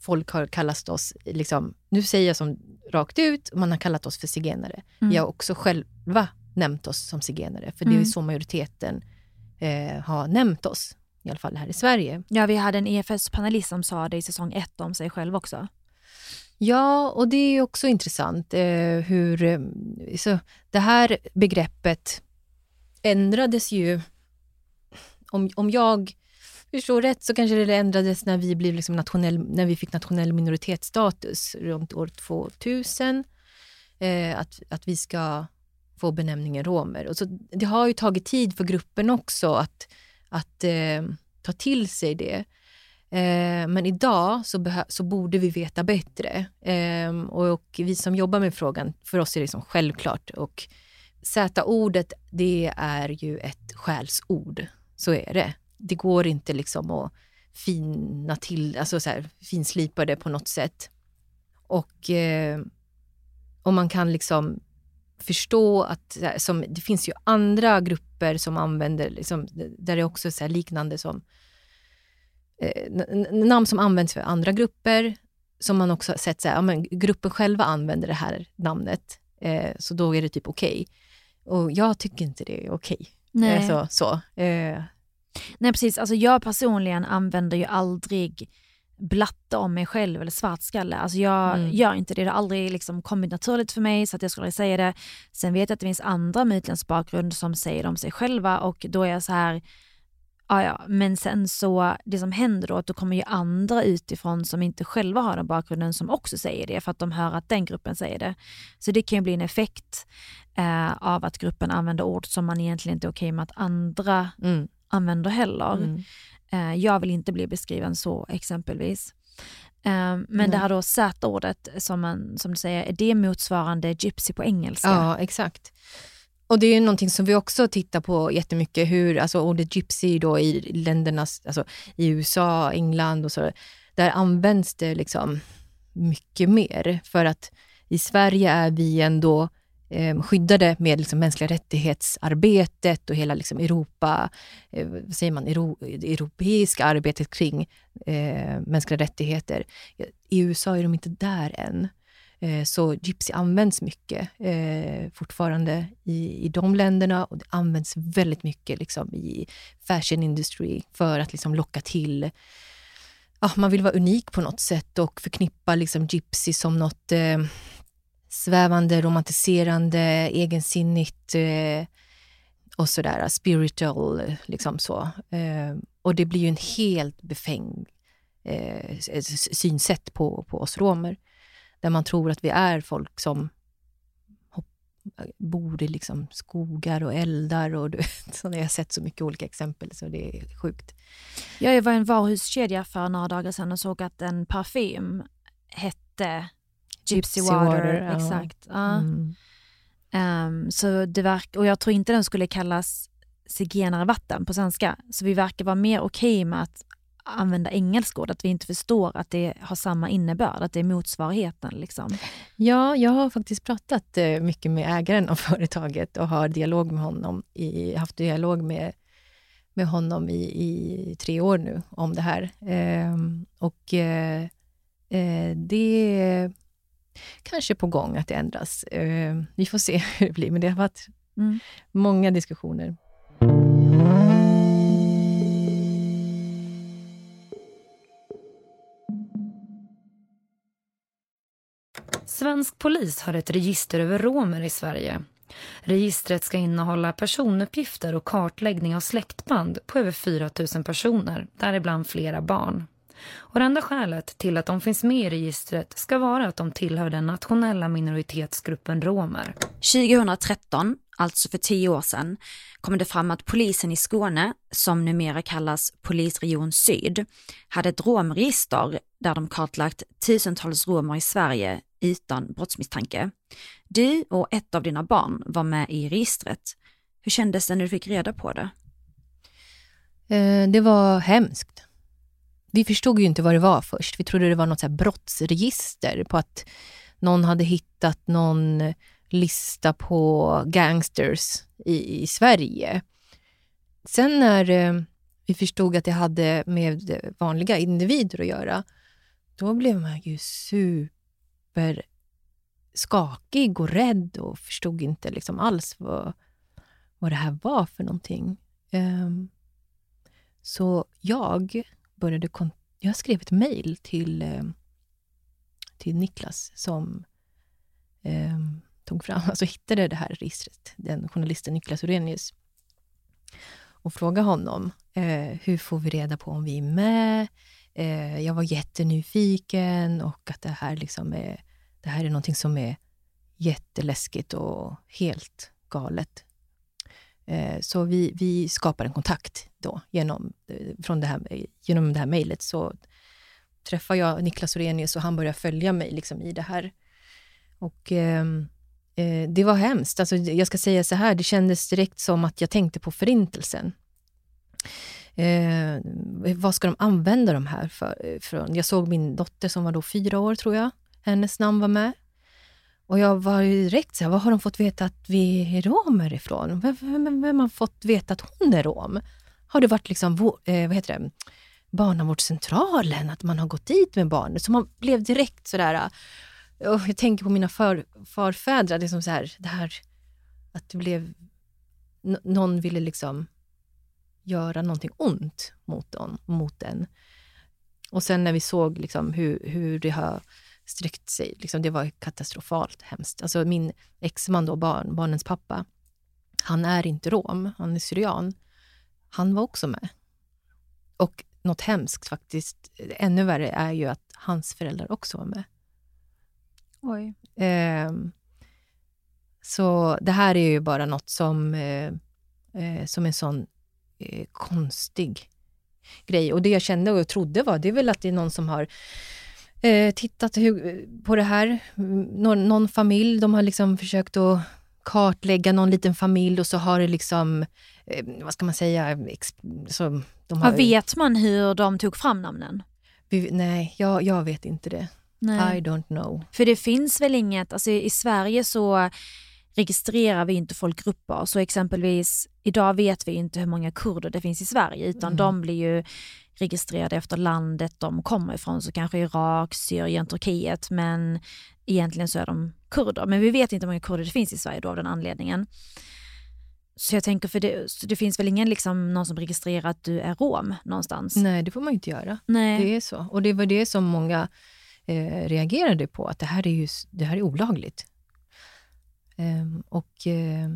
folk har kallat oss, liksom, nu säger jag som rakt ut, man har kallat oss för zigenare. Mm. Vi har också själva nämnt oss som zigenare, för det är Mm. ju så majoriteten eh, har nämnt oss, i alla fall här i Sverige. Ja, vi hade en EFS-panelist som sa det i säsong ett om sig själv också. Ja, och det är också intressant eh, hur... Eh, så det här begreppet ändrades ju... Om, om jag förstår rätt så kanske det ändrades när vi, blev liksom nationell, när vi fick nationell minoritetsstatus runt år 2000. Eh, att, att vi ska få benämningen romer. Och så, det har ju tagit tid för gruppen också att, att eh, ta till sig det. Eh, men idag så, så borde vi veta bättre. Eh, och, och vi som jobbar med frågan, för oss är det liksom självklart. Och Z-ordet, det är ju ett skällsord. Så är det. Det går inte liksom att fina till, alltså så här, finslipa det på något sätt. Och, eh, och man kan liksom förstå att som, det finns ju andra grupper som använder, liksom, där det också är så här liknande som eh, namn som används för andra grupper, som man också sett, så här, ja, men gruppen själva använder det här namnet, eh, så då är det typ okej. Och jag tycker inte det är okej. Nej. Alltså, så. Eh, Nej precis, alltså jag personligen använder ju aldrig blatte om mig själv eller svartskalle. Alltså jag Mm. gör inte det, det har aldrig liksom kommit naturligt för mig så att jag skulle aldrig säga det. Sen vet jag att det finns andra med utländsk bakgrund som säger det om sig själva och då är jag så här, ja ja, men sen så det som händer då att då kommer ju andra utifrån som inte själva har den bakgrunden som också säger det för att de hör att den gruppen säger det. Så det kan ju bli en effekt eh, av att gruppen använder ord som man egentligen inte är okej med att andra mm, använder heller. mm. Eh, jag vill inte bli beskriven så exempelvis. Eh, men Nej. det här då Z-ordet som, man, som du säger, är det motsvarande gypsy på engelska? Ja, exakt. Och det är ju någonting som vi också tittar på jättemycket, hur alltså ordet gypsy då i länderna, alltså i USA, England och så, där används det liksom mycket mer. För att i Sverige är vi ändå eh, skyddade med liksom mänskliga rättighetsarbetet och hela liksom Europa, eh, vad säger man, Euro, det europeiska arbetet kring eh, mänskliga rättigheter. I USA är de inte där än. Eh, så gypsy används mycket eh, fortfarande i, i de länderna och det används väldigt mycket liksom, i fashion industry för att liksom, locka till ja, man vill vara unik på något sätt och förknippa liksom, gypsy som något eh, svävande, romantiserande, egensinnigt eh, och sådär spiritual, liksom så. Eh, och det blir ju en helt befängd eh, synsätt på, på oss romer där man tror att vi är folk som bor i liksom skogar och eldar. Och du så jag har sett så mycket olika exempel så det är sjukt. Jag var i en varuhuskedja för några dagar sedan och såg att en parfym hette Gypsy, Gypsy Water. water. Exakt. Ja. Mm. Um, så det verk, och jag tror inte den skulle kallas zigenare vatten på svenska. Så vi verkar vara mer okej okay med att använda engelska ord, att vi inte förstår att det har samma innebörd, att det är motsvarigheten. Liksom. Ja, jag har faktiskt pratat eh, mycket med ägaren av <laughs> företaget och har dialog med honom, i, haft dialog med, med honom i, i tre år nu om det här. Eh, och eh, eh, det är kanske på gång att det ändras. Eh, vi får se <laughs> hur det blir, men det har varit mm. många diskussioner. Svensk polis har ett register över romer i Sverige. Registret ska innehålla personuppgifter och kartläggning av släktband på över 4 000 personer, däribland flera barn. Och det enda skälet till att de finns med i registret ska vara att de tillhör den nationella minoritetsgruppen romer. 2013, alltså för tio år sedan, kom det fram att polisen i Skåne, som numera kallas Polisregion Syd, hade ett romregister där de kartlagt tusentals romer i Sverige utan brottsmisstanke. Du och ett av dina barn var med i registret. Hur kändes det när du fick reda på det? Eh, det var hemskt. Vi förstod ju inte vad det var först. Vi trodde det var något så brottsregister på att någon hade hittat någon lista på gangsters i, i Sverige. Sen när eh, vi förstod att det hade med vanliga individer att göra, då blev man ju superskakig och rädd och förstod inte liksom alls vad, vad det här var för någonting. Ehm, så jag började... Jag skrev ett mejl till, eh, till Niklas som um, tog fram, alltså hittade det här registret, den journalisten Niklas Orenius och frågade honom, eh, hur får vi reda på om vi är med? Eh, jag var jättenyfiken och att det här, liksom är, det här är någonting som är jätteläskigt och helt galet. Eh, så vi, vi skapar en kontakt då genom, eh, från det här, genom det här mejlet. Så träffar jag Niklas Orenius och han börjar följa mig liksom i det här. Och eh, eh, det var hemskt. Alltså, jag ska säga så här, det kändes direkt som att jag tänkte på Förintelsen. Eh, vad ska de använda de här för? Eh, från? Jag såg min dotter som var då fyra år, tror jag. Hennes namn var med. Och jag var ju direkt så här, var har de fått veta att vi är romer ifrån? Vem, vem, vem har fått veta att hon är rom? Har det varit liksom, eh, vad heter det, barnavårdscentralen, att man har gått dit med barnet? Så man blev direkt sådär, och jag tänker på mina för, farfäder, liksom så här, det här att det blev, någon ville liksom göra någonting ont mot, don, mot den. Och sen när vi såg liksom hur, hur det har sträckt sig, liksom, det var katastrofalt hemskt. Alltså min exman, då, barn, barnens pappa, han är inte rom, han är syrian. Han var också med. Och något hemskt faktiskt, ännu värre, är ju att hans föräldrar också var med. Oj. Eh, så det här är ju bara något som, eh, eh, som en sån eh, konstig grej. Och det jag kände och trodde var, det är väl att det är någon som har tittat på det här. Någon, någon, familj, de har liksom försökt att kartlägga någon liten familj och så har det liksom, vad ska man säga, så de har, vet man hur de tog fram namnen? Nej, jag, jag vet inte det. Nej. I don't know. För det finns väl inget, alltså i Sverige så registrerar vi inte folkgrupper. Så exempelvis idag vet vi inte hur många kurder det finns i Sverige utan mm. de blir ju registrerade efter landet de kommer ifrån, så kanske Irak, Syrien, Turkiet, men egentligen så är de kurder. Men vi vet inte hur många kurder det finns i Sverige då av den anledningen. Så jag tänker, för det, det finns väl ingen liksom, någon som registrerar att du är rom någonstans? Nej, det får man inte göra. Nej. Det är så. Och det var det som många eh, reagerade på, att det här är, ju, det här är olagligt. Um, och eh,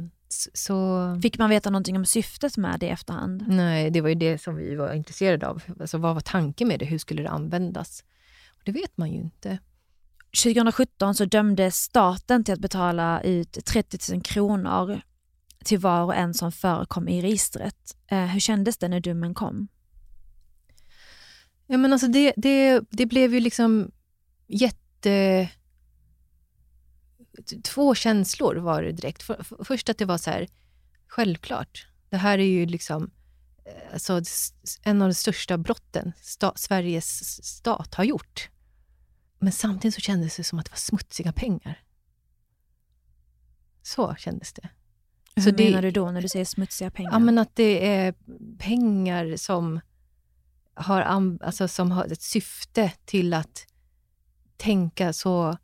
så... Fick man veta någonting om syftet med det i efterhand? Nej, det var ju det som vi var intresserade av. Alltså, vad var tanken med det? Hur skulle det användas? Och det vet man ju inte. 2017 så dömdes staten till att betala ut 30 000 kronor till var och en som förekom i registret. Eh, hur kändes det när domen kom? Ja, men alltså det, det, det blev ju liksom jätte... Två känslor var det direkt. För, för, först att det var så här, självklart. Det här är ju liksom eh, alltså, en av de största brotten sta, Sveriges stat har gjort. Men samtidigt så kändes det som att det var smutsiga pengar. Så kändes det. Hur Så det- menar du då när du säger smutsiga pengar? Ja, men att det är pengar som har, alltså, som har ett syfte till att tänka så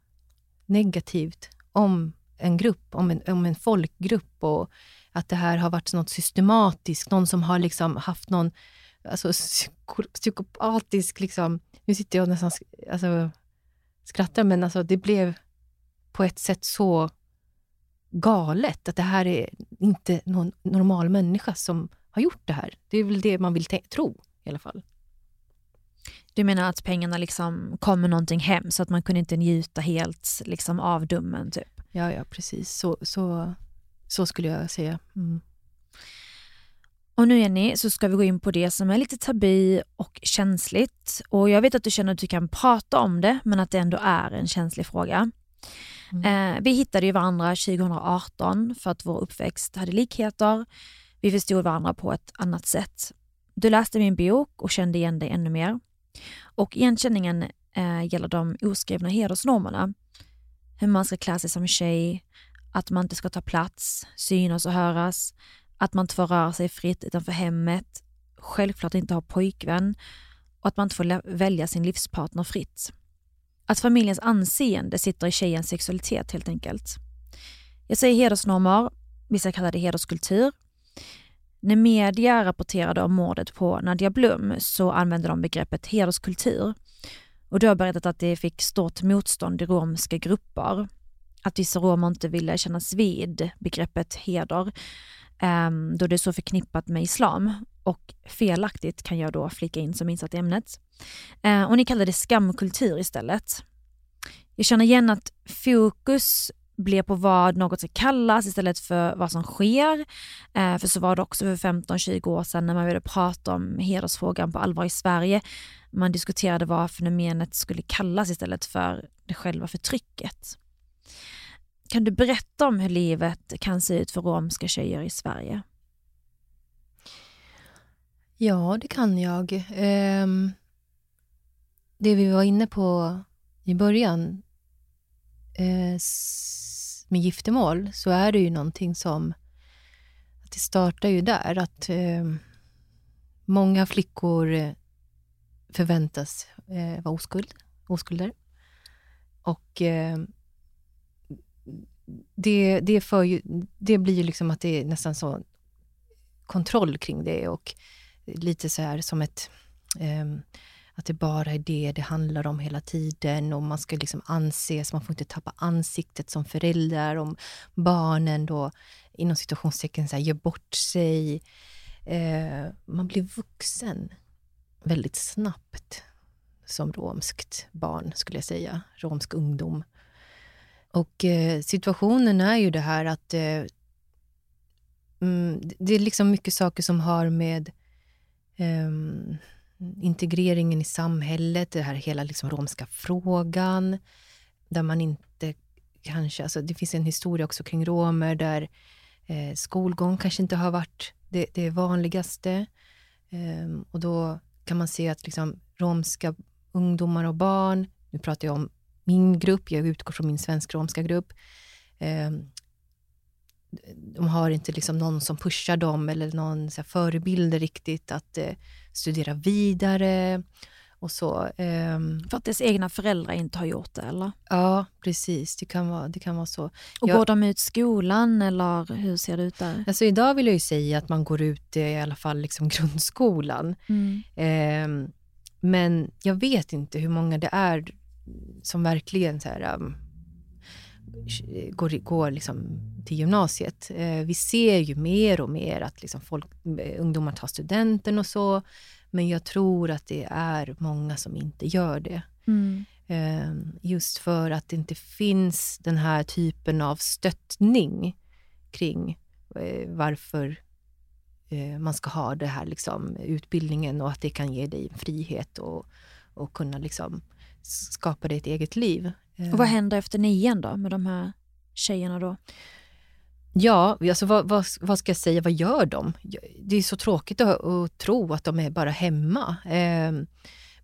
negativt om en grupp, om en, om en folkgrupp och att det här har varit något systematiskt, någon som har liksom haft någon alltså, psyko, psykopatisk... Liksom, nu sitter jag nästan alltså, skrattar, men alltså, det blev på ett sätt så galet att det här är inte någon normal människa som har gjort det här. Det är väl det man vill tro i alla fall. Du menar att pengarna liksom kom med någonting hem så att man kunde inte njuta helt liksom, av domen typ? Ja, ja, precis. Så, så, så skulle jag säga. Mm. Och nu Jenny så ska vi gå in på det som är lite tabu och känsligt. Och jag vet att du känner att du kan prata om det men att det ändå är en känslig fråga. Eh, vi hittade ju varandra 2018 för att vår uppväxt hade likheter. Vi förstod varandra på ett annat sätt. Du läste min bok och kände igen dig ännu mer. Och igenkänningen eh, gäller de oskrivna hedersnormerna. Hur man ska klä sig som tjej, att man inte ska ta plats, synas och höras, att man inte får röra sig fritt utanför hemmet, självklart inte ha pojkvän och att man inte får välja sin livspartner fritt. Att familjens anseende sitter i tjejens sexualitet helt enkelt. Jag säger hedersnormer, vissa kallar det hederskultur. När media rapporterade om mordet på Nadia Blum så använde de begreppet hederskultur. Och då har berättat att det fick stort motstånd i romska grupper. Att vissa romer inte ville kännas vid begreppet heder ehm, då det är så förknippat med islam. Och felaktigt kan jag då flika in som insatt i ämnet. Eh, och ni kallar det skamkultur istället. Jag känner igen att fokus blir på vad något ska kallas istället för vad som sker. Eh, för så var det också för 15-20 år sedan när man började prata om hedersfrågan på allvar i Sverige. Man diskuterade vad fenomenet skulle kallas istället för det själva förtrycket. Kan du berätta om hur livet kan se ut för romska tjejer i Sverige? Ja, det kan jag. Ehm, det vi var inne på i början eh, just med giftermål, så är det ju någonting som... Att det startar ju där. Att eh, många flickor eh, förväntas eh, vara oskuld, oskulder. Och eh, det, det, för ju, det blir ju liksom att det är nästan så kontroll kring det och lite så här som ett... Eh, att det bara är det det handlar om hela tiden och man ska liksom anses, man får inte tappa ansiktet som förälder. Om barnen då inom situationstecken så här, gör bort sig. Eh, man blir vuxen väldigt snabbt som romskt barn, skulle jag säga. Romsk ungdom. Och eh, situationen är ju det här att eh, mm, det är liksom mycket saker som har med ehm, integreringen i samhället, det här hela liksom romska frågan, där man inte kanske... Alltså det finns en historia också kring romer där eh, skolgång kanske inte har varit det, det vanligaste. Eh, och då kan man se att liksom romska ungdomar och barn, nu pratar jag om min grupp, jag utgår från min svensk-romska grupp, eh, de har inte liksom någon som pushar dem eller någon så här, förebilder riktigt att eh, studera vidare och så. Ehm, För att dess egna föräldrar inte har gjort det eller? ja, precis. Det kan vara, det kan vara så. Och Jag- går de ut skolan eller hur ser det ut där? Alltså idag vill jag ju säga att man går ut eh, i alla fall liksom <laughs> grundskolan. Mm. Ehm, men jag vet inte hur många det är som verkligen så här, um, går, går liksom till gymnasiet. Eh, vi ser ju mer och mer att liksom folk, eh, ungdomar tar studenten och så. Men jag tror att det är många som inte gör det. Mm. Eh, just för att det inte finns den här typen av stöttning kring eh, varför man ska ha det här liksom, utbildningen och att det kan ge dig frihet och, och kunna liksom skapa dig ett eget liv. Och vad händer efter nian då med de här tjejerna då? Ja, alltså vad, vad, vad, ska jag säga, vad gör de? Det är så tråkigt att, att tro att de är bara hemma. Eh,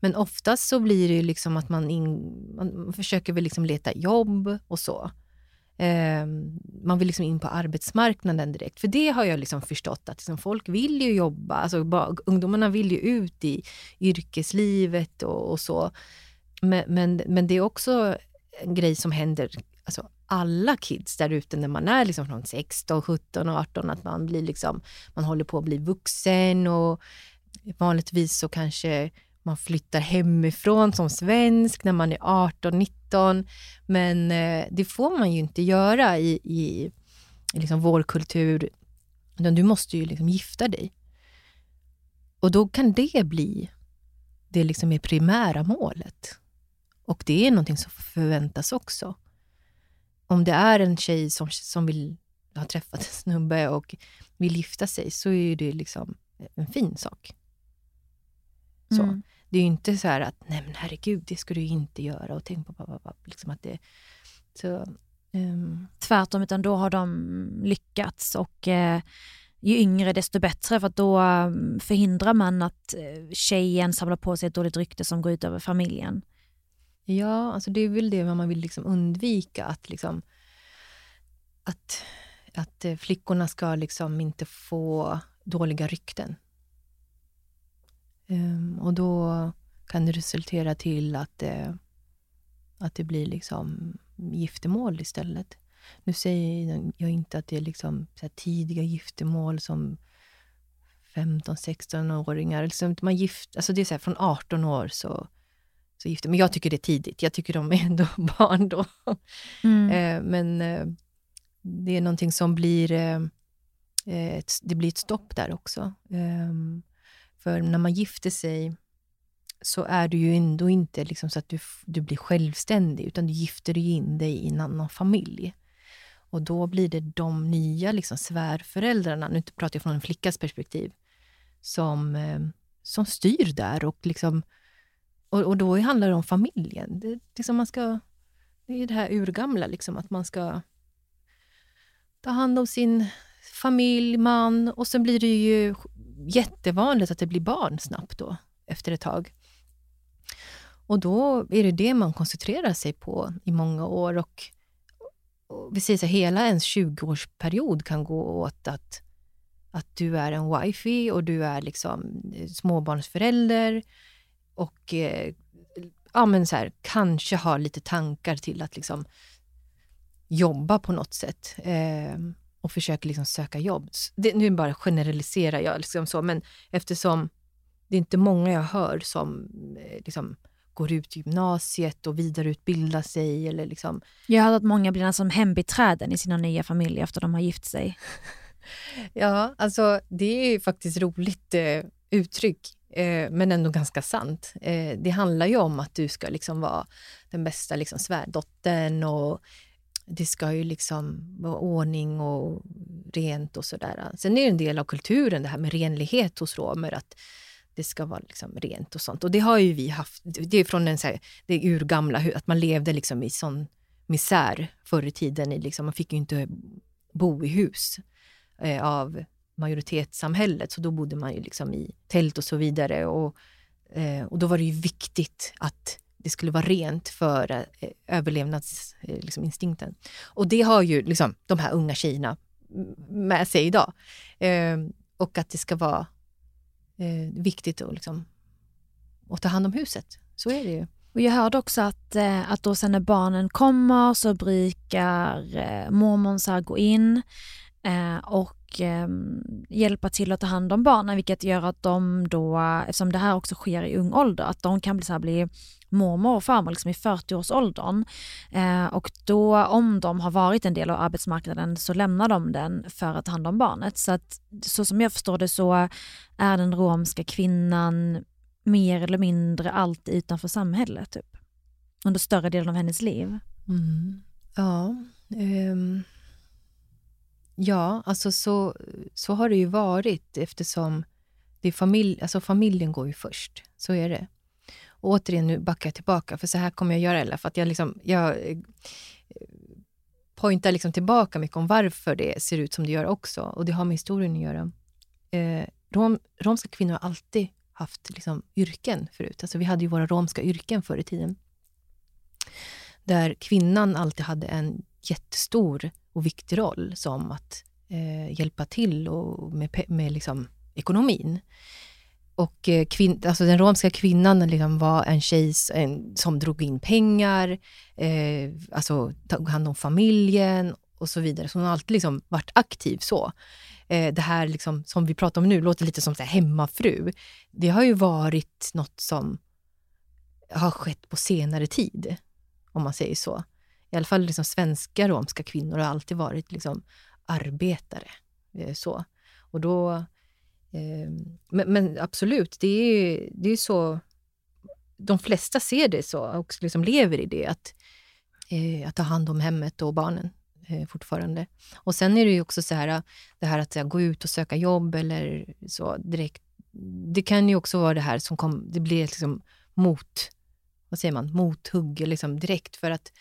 men oftast så blir det liksom att man, in, man försöker väl liksom leta jobb och så. Eh, man vill liksom in på arbetsmarknaden direkt. För det har jag liksom förstått att liksom folk vill ju jobba. Alltså bara, ungdomarna vill ju ut i yrkeslivet och, och så. Men, men, men det är också en grej som händer alltså, alla kids där ute när man är liksom från 16, 17 och 18, att man blir liksom, man håller på att bli vuxen och vanligtvis så kanske man flyttar hemifrån som svensk när man är 18, 19. Men eh, det får man ju inte göra i, i, i liksom vår kultur. Du måste ju liksom gifta dig. Och då kan det bli det liksom är primära målet. Och det är någonting som förväntas också om det är en tjej som, som vill ha träffat en snubbe och vill gifta sig så är det liksom en fin sak. Så. Mm. Det är ju inte så att, nej men herregud, det ska du inte göra och tänk på pappa, liksom att det... Så, um... Tvärtom, utan då har de lyckats och eh, ju yngre desto bättre för då mm, förhindrar man att eh, tjejen samlar på sig ett dåligt rykte som går ut över familjen. Ja, alltså det är väl det man vill liksom undvika. Att, liksom, att, att eh, flickorna ska liksom inte få dåliga rykten. Um, och då kan det resultera till att det, att det blir liksom giftermål istället. Nu säger jag inte att det är liksom så tidiga giftermål som 15-16-åringar. Liksom man gift, alltså det är så här, från 18 år så så gifta. Men jag tycker det är tidigt. Jag tycker de är ändå <laughs> barn då. Mm. Eh, men eh, det är någonting som blir... Eh, ett, det blir ett stopp där också. Ehm, för när man gifter sig så är du ju ändå inte liksom så att du, du blir självständig, utan du gifter in dig i en annan familj. Och då blir det de nya liksom, svärföräldrarna, nu pratar jag från en flickas perspektiv, som, som styr där och liksom och, och då handlar det om familjen. Det, liksom man ska, det är det här urgamla, liksom, att man ska ta hand om sin familj, man och sen blir det ju jättevanligt att det blir barn snabbt då, efter ett tag. Och då är det det man koncentrerar sig på i många år. Och, och vi säger så hela ens 20-årsperiod kan gå åt att, att du är en wifey och du är liksom eh, småbarnsförälder och eh, ja, men så här, kanske har lite tankar till att liksom jobba på något sätt eh, och försöker liksom söka jobb. Det, nu bara generaliserar jag, liksom så, men eftersom det är inte många jag hör som eh, liksom, går ut gymnasiet och vidareutbildar sig. Eller liksom. Jag har hört att många blir som hembiträden i sina nya familjer efter de har gift sig. <laughs> ja, alltså det är faktiskt roligt eh, uttryck eh, men ändå ganska sant. Eh, det handlar ju om att du ska liksom vara den bästa liksom, svärdottern och det ska ju liksom vara ordning och rent och sådär. Sen är det en del av kulturen det här med renlighet hos romer, att det ska vara liksom rent och sånt. Och det har ju vi haft, det är från den så här, det urgamla, att man levde liksom i sån misär förr i tiden. Liksom, man fick ju inte bo i hus eh, av majoritetssamhället, så då bodde man ju liksom i tält och så vidare. Och, eh, och då var det ju viktigt att det skulle vara rent för eh, överlevnadsinstinkten. Eh, liksom, och det har ju liksom, de här unga tjejerna med sig idag. Eh, och att det ska vara eh, viktigt att, liksom, att ta hand om huset. Så är det ju. Och jag hörde också att, eh, att då sen när barnen kommer så brukar eh, mormon gå in eh, och eh, hjälpa till att ta hand om barnen, vilket gör att de då, eftersom det här också sker i ung ålder, att de kan bli, så här, bli mormor och farmor liksom i 40-årsåldern. Eh, och då om de har varit en del av arbetsmarknaden så lämnar de den för att ta hand om barnet. Så att så som jag förstår det så är den romska kvinnan mer eller mindre alltid utanför samhället. Typ. under större delen av hennes liv. Mm. Ja. um, ja, alltså så, så har det ju varit eftersom det är familj, alltså familjen går ju först. Så är det. Och återigen, nu backar jag tillbaka, för så här kommer jag göra Ella, för att jag, liksom, jag eh, pointar liksom tillbaka mycket om varför det ser ut som det gör också. Och det har med historien att göra. Eh, rom, romska kvinnor har alltid haft liksom, yrken förut. Alltså, vi hade ju våra romska yrken förr i tiden. Där kvinnan alltid hade en jättestor och viktig roll som att eh, hjälpa till och med, med liksom, ekonomin. Och eh, kvin- alltså den romska kvinnan liksom var en tjej en, som drog in pengar, eh, alltså tog hand om familjen och så vidare. Så hon har alltid liksom varit aktiv så. Eh, det här liksom, som vi pratar om nu låter lite som så här hemmafru. Det har ju varit något som har skett på senare tid, om man säger så. I alla fall liksom svenska romska kvinnor har alltid varit liksom arbetare. Eh, så. Och då, eh, men, men absolut, det är, det är så... De flesta ser det så och liksom lever i det, att, eh, att ta hand om hemmet och barnen eh, fortfarande. Och sen är det ju också så här, det här att här, gå ut och söka jobb eller så direkt. Det kan ju också vara det här som kom, det blir liksom mot, vad säger man, mothugg liksom direkt för att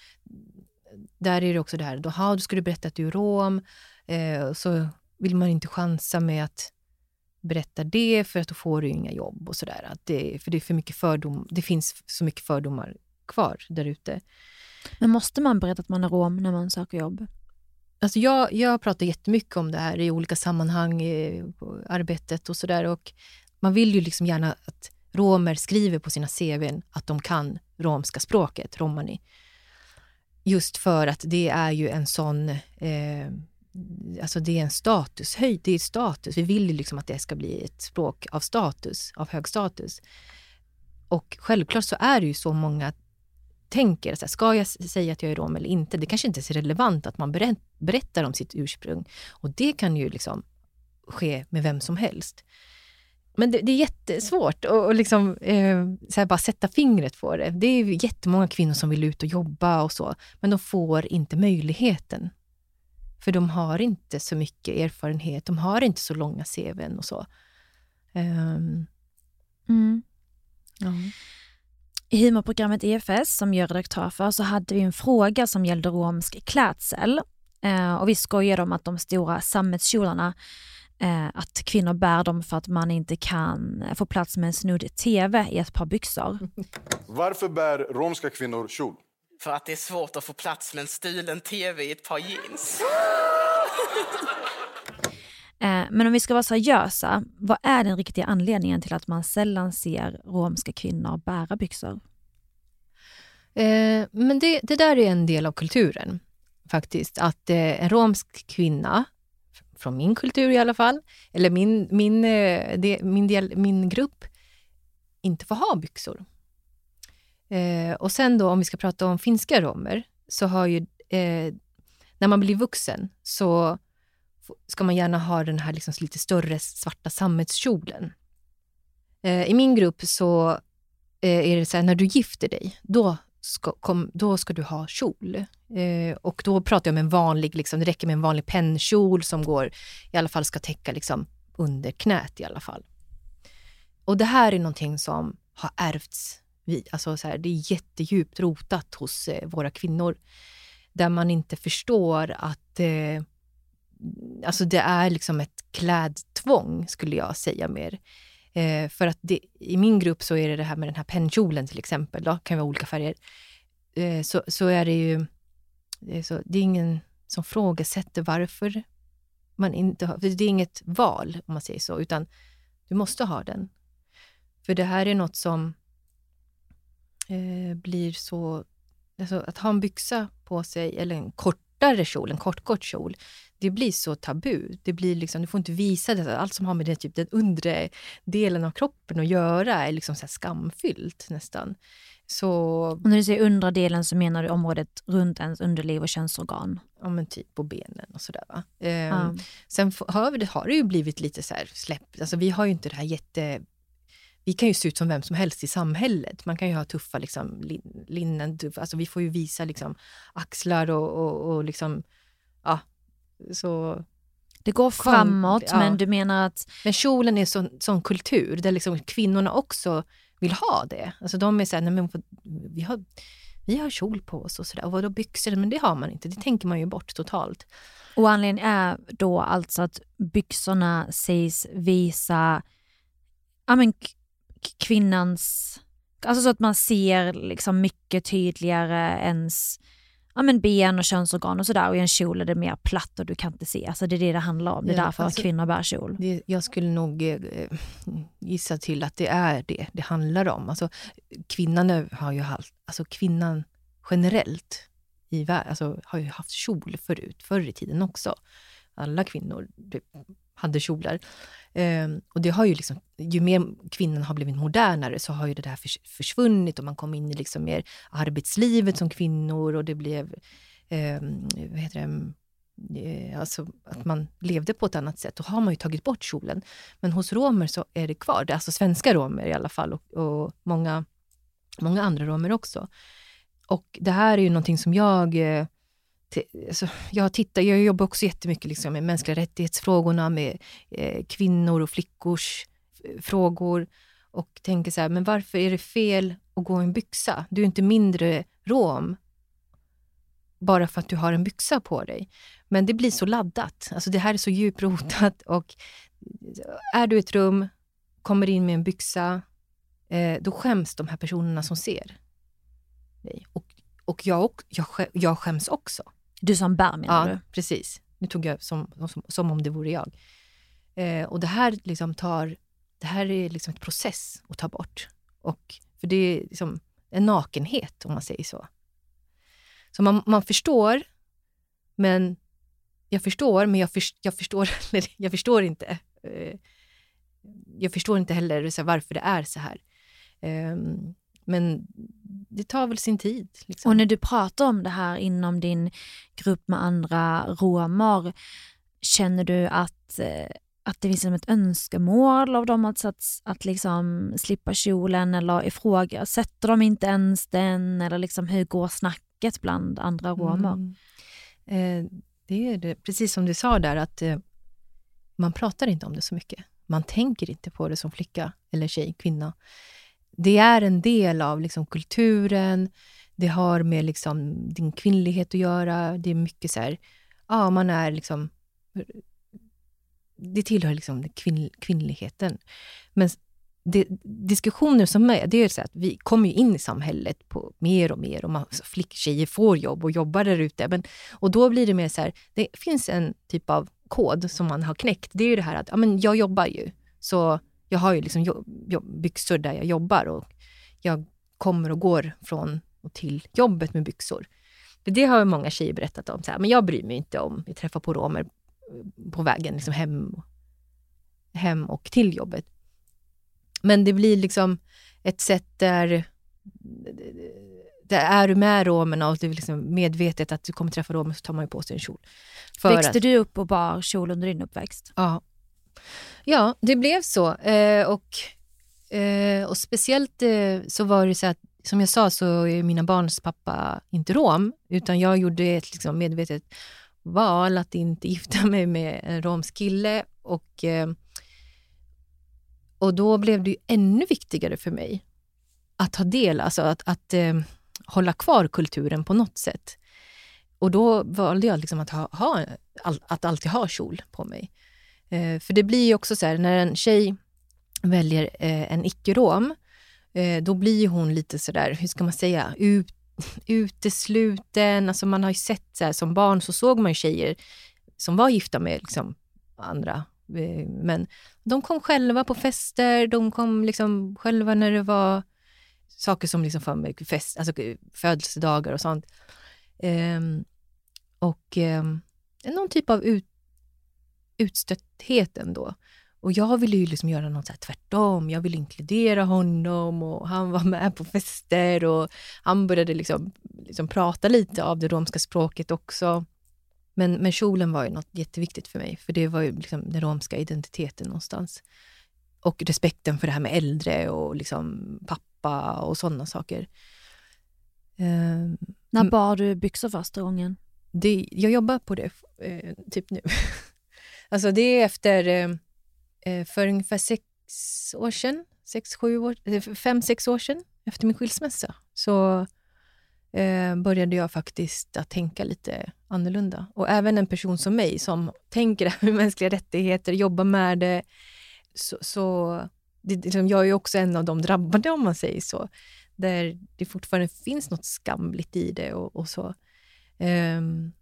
där är det också det här, då, du berätta att du är rom, eh, så vill man inte chansa med att berätta det för att då får du inga jobb och sådär. Att det, för det är för mycket fördom, det finns så mycket fördomar kvar där ute. Men måste man berätta att man är rom när man söker jobb? Alltså jag, jag pratar jättemycket om det här i olika sammanhang, i på arbetet och sådär. Och man vill ju liksom gärna att romer skriver på sina CVn att de kan romska språket, romani. Just för att det är ju en sån... Eh, alltså det är en statushöjd, det är status. Vi vill ju liksom att det ska bli ett språk av status, av hög status. Och självklart så är det ju så många tänker, så här, ska jag säga att jag är rom eller inte? Det kanske inte är så relevant att man berättar om sitt ursprung. Och det kan ju liksom ske med vem som helst. Men det, det är jättesvårt att och liksom, eh, så här bara sätta fingret på det. Det är jättemånga kvinnor som vill ut och jobba och så, men de får inte möjligheten. För de har inte så mycket erfarenhet, de har inte så långa CVn och så. Ehm, Mm. ja. I humorprogrammet EFS som jag är redaktör för så hade vi en fråga som gällde romsk klädsel. Eh, och vi skojade om att de stora sammetskjolarna, att kvinnor bär dem för att man inte kan få plats med en snudd TV i ett par byxor. <laughs> Varför bär romska kvinnor kjol? För att det är svårt att få plats med en stulen tv i ett par jeans. <laughs> Eh, men om vi ska vara seriösa, vad är den riktiga anledningen till att man sällan ser romska kvinnor bära byxor? Eh, men det, det där är en del av kulturen, faktiskt. Att eh, en romsk kvinna, från min kultur i alla fall, eller min, min, eh, de, min, del, min grupp, inte får ha byxor. Eh, och sen då, om vi ska prata om finska romer, så har ju, eh, när man blir vuxen, så ska man gärna ha den här liksom lite större svarta sammetskjolen. Eh, I min grupp så eh, är det så här, när du gifter dig, då ska, kom, då ska du ha kjol. Eh, och då pratar jag om en vanlig, liksom, det räcker med en vanlig pennkjol som går, i alla fall ska täcka liksom, under knät i alla fall. Och det här är någonting som har ärvts. Vi, alltså så här, det är jättedjupt rotat hos eh, våra kvinnor. Där man inte förstår att eh, alltså det är liksom ett klädtvång, skulle jag säga mer. Eh, för att det, i min grupp så är det det här med den här pennkjolen till exempel, då, kan vara olika färger. Eh, så, så är det ju, det är, så, det är ingen som frågasätter varför man inte har, för det är inget val om man säger så, utan du måste ha den. För det här är något som eh, blir så, alltså att ha en byxa på sig eller en kort kortare kjol, en kort kort kjol, det blir så tabu. Det blir liksom, du får inte visa det. Allt som har med det, typ, den undre delen av kroppen att göra är liksom så skamfyllt nästan. Så, Och när du säger undre delen så menar du området runt ens underliv och könsorgan. ja men typ på benen och sådär va. Ehm, Ja. Sen har, vi det, har det ju blivit lite så här släppt. Alltså vi har ju inte det här jätte vi kan ju se ut som vem som helst i samhället. Man kan ju ha tuffa liksom, lin, linnen, tuff, alltså vi får ju visa liksom, axlar och, och, och liksom, ja, så... Det går framåt, ja. men du menar att... Men kjolen är sån, sån kultur, där liksom kvinnorna också vill ha det. Alltså de är såhär, nej men vi har, vi har kjol på oss och sådär. Och vadå byxor? Men det har man inte, det tänker man ju bort totalt. Och anledningen är då alltså att byxorna sägs visa ja, men, kvinnans... Alltså så att man ser liksom mycket tydligare ens ja, men ben och könsorgan och sådär. Och i en kjol är det mer platt och du kan inte se. Alltså det är det det handlar om. Det är ja, därför alltså, kvinnor bär kjol. Det, jag skulle nog eh, gissa till att det är det det handlar om. Alltså, kvinnan har ju haft, alltså kvinnan generellt i världen, alltså, har ju haft kjol förut, förr i tiden också. Alla kvinnor typ, hade kjolar. Um, och det har ju liksom, ju mer kvinnan har blivit modernare så har ju det där försvunnit och man kom in i liksom mer arbetslivet som kvinnor och det blev, um, vad heter det, eh, alltså att man levde på ett annat sätt. Då har man ju tagit bort kjolen. Men hos romer så är det kvar, alltså svenska romer i alla fall och, och många, många andra romer också. Och det här är ju någonting som jag eh, alltså, jag, tittar, jag jobbar också jättemycket liksom med mänskliga rättighetsfrågorna, med eh, kvinnor och flickors eh, frågor och tänker så här, men varför är det fel att gå i en byxa? Du är inte mindre rom bara för att du har en byxa på dig. Men det blir så laddat. Alltså det här är så djuprotat <laughs> och eh, är du i ett rum, kommer in med en byxa, eh, då skäms de här personerna som ser dig. Och, och jag, jag, jag skäms också. Du som bär menar ja, du? precis. Nu tog jag som, som, som om det vore jag. Eh, och det här liksom tar, det här är liksom ett process att ta bort. Och, för det är liksom en nakenhet, om man säger så. Så man, man förstår, men jag förstår, men jag, för, jag, förstår, <laughs> jag förstår inte. Eh, jag förstår inte heller varför det är så här. Eh, men det tar väl sin tid. Liksom. Och när du pratar om det här inom din grupp med andra romer, känner du att, eh, att det finns ett önskemål av dem att, att, att liksom slippa kjolen eller ifrågasätter de inte ens den? Eller liksom, hur går snacket bland andra romer? Mm. Eh, det är det, precis som du sa där, att eh, man pratar inte om det så mycket. Man tänker inte på det som flicka eller tjej, kvinna det är en del av liksom kulturen. Det har med liksom din kvinnlighet att göra. Det är mycket så här, ja, man är liksom... Det tillhör liksom kvinn, kvinnligheten. Men det, diskussioner som är, det är så att vi kommer in i samhället på mer och mer och man, flicktjejer får jobb och jobbar där ute. och då blir det mer så här, det finns en typ av kod som man har knäckt. Det är ju det här att ja, men jag jobbar ju, så jag har ju liksom jobb, jobb, byxor där jag jobbar och jag kommer och går från och till jobbet med byxor. För det har många tjejer berättat om. Så här, men jag bryr mig inte om vi träffar på romer på vägen liksom hem, hem och till jobbet. Men det blir liksom ett sätt där, där är du med romerna och du är liksom medvetet att du kommer träffa romer så tar man ju på sig en kjol. Växte att, du upp och bar kjol under din uppväxt? Ja, Ja, det blev så. Eh, och, eh, och speciellt eh, så var det så att, som jag sa, så är mina barns pappa inte rom, utan jag gjorde ett liksom, medvetet val att inte <laughs> gifta mig med en romsk kille. Och, eh, och då blev det ju ännu viktigare för mig att ta del, alltså att, att eh, hålla kvar kulturen på något sätt. Och då valde jag liksom att, ha, ha, att alltid ha kjol på mig. Eh, för det blir ju också så här, när en tjej väljer eh, en icke-rom, eh, då blir hon lite sådär, hur ska man säga, ut, <laughs> utesluten. Alltså man har ju sett, så här, som barn så såg man ju tjejer som var gifta med liksom, andra eh, men de kom själva på fester, de kom liksom själva när det var saker som liksom för fest, alltså eh, födelsedagar och sånt. Um, och um, någon typ av ut, utstötthet då. Och jag ville ju liksom göra något så tvärtom. Jag ville inkludera honom och han var med på fester och han började liksom, liksom prata lite av det romska språket också. Men, men kjolen var ju något jätteviktigt för mig, för det var ju liksom den romska identiteten någonstans. och respekten för det här med äldre och liksom pappa och sådana saker. Eh, När bar du byxor första gången? det, jag jobbar på det eh, typ nu. <laughs> alltså det är efter, eh, eh, för ungefär sex år sedan, sex, sju år, eh, fem, sex år sedan, efter min skilsmässa, så eh, började jag faktiskt att tänka lite annorlunda. Och även en person som mig som tänker <laughs> med mänskliga rättigheter, jobbar med det, så, så det, liksom, jag är ju också en av de drabbade om man säger så, där det fortfarande finns något skamligt i det och, och så. Um,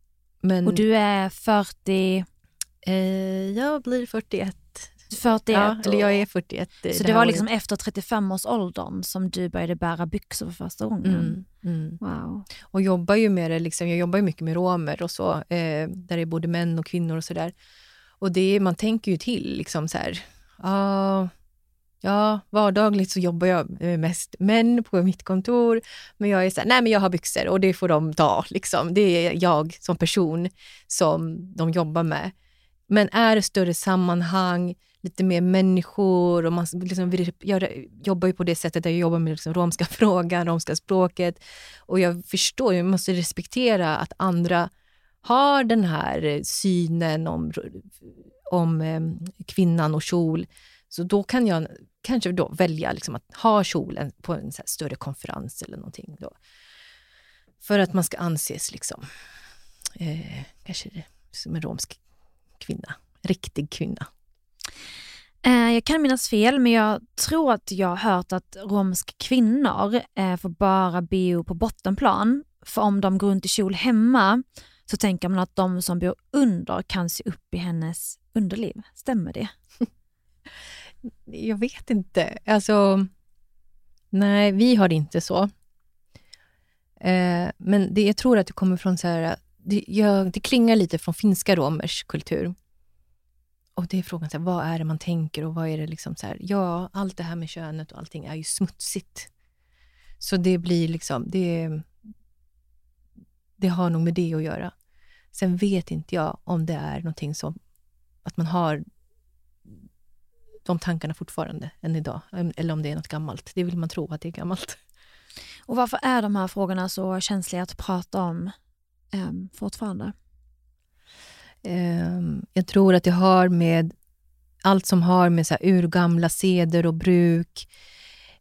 men, Och du är 40, jag blir 41. 41 Ja, eller jag och- är 41. eh, Så det var året. liksom efter 35-årsåldern som du började bära byxor för första gången? Mm, mm. Wow. Och jobbar ju med det, liksom, jag jobbar ju mycket med romer och så, eh, där det är både män och kvinnor och sådär. Och det, man tänker ju till liksom så här, ah, ja, vardagligt så jobbar jag med mest män på mitt kontor, men jag är så här, nej men jag har byxor och det får de ta, liksom. Det är jag som person som de jobbar med. Men är det större sammanhang, lite mer människor och man liksom jag typ jobbar ju på det sättet där jag jobbar med liksom romska <laughs> frågan, romska språket. Och jag förstår, jag måste respektera att andra har den här synen om, om eh, kvinnan och kjol. Så då kan jag kanske då välja liksom att ha kjolen på en så här större konferens eller någonting. Då. För att man ska anses liksom, eh, kanske det- som en romsk kvinna, riktig kvinna. Eh, Jag kan minnas fel, men jag tror att jag har hört att romska kvinnor eh, får bara bo på bottenplan. För om de går runt i kjol hemma så tänker man att de som bor under kan se upp i hennes underliv. Stämmer det? <laughs> Jag vet inte. Alltså, nej, vi har det inte så. Eh, men det, jag tror att det kommer från så här, det, jag, det klingar lite från finska romers kultur. Och det är frågan, så här, vad är det man tänker och vad är det liksom så här, ja, allt det här med könet och allting är ju smutsigt. Så det blir liksom, det, det har nog med det att göra. Sen vet inte jag om det är någonting som, att man har de tankarna fortfarande än idag. Eller om det är något gammalt. Det vill man tro att det är gammalt. Och varför är de här frågorna så känsliga att prata om eh, fortfarande? Ehm, Jag tror att det har med allt som har med så här urgamla seder och bruk.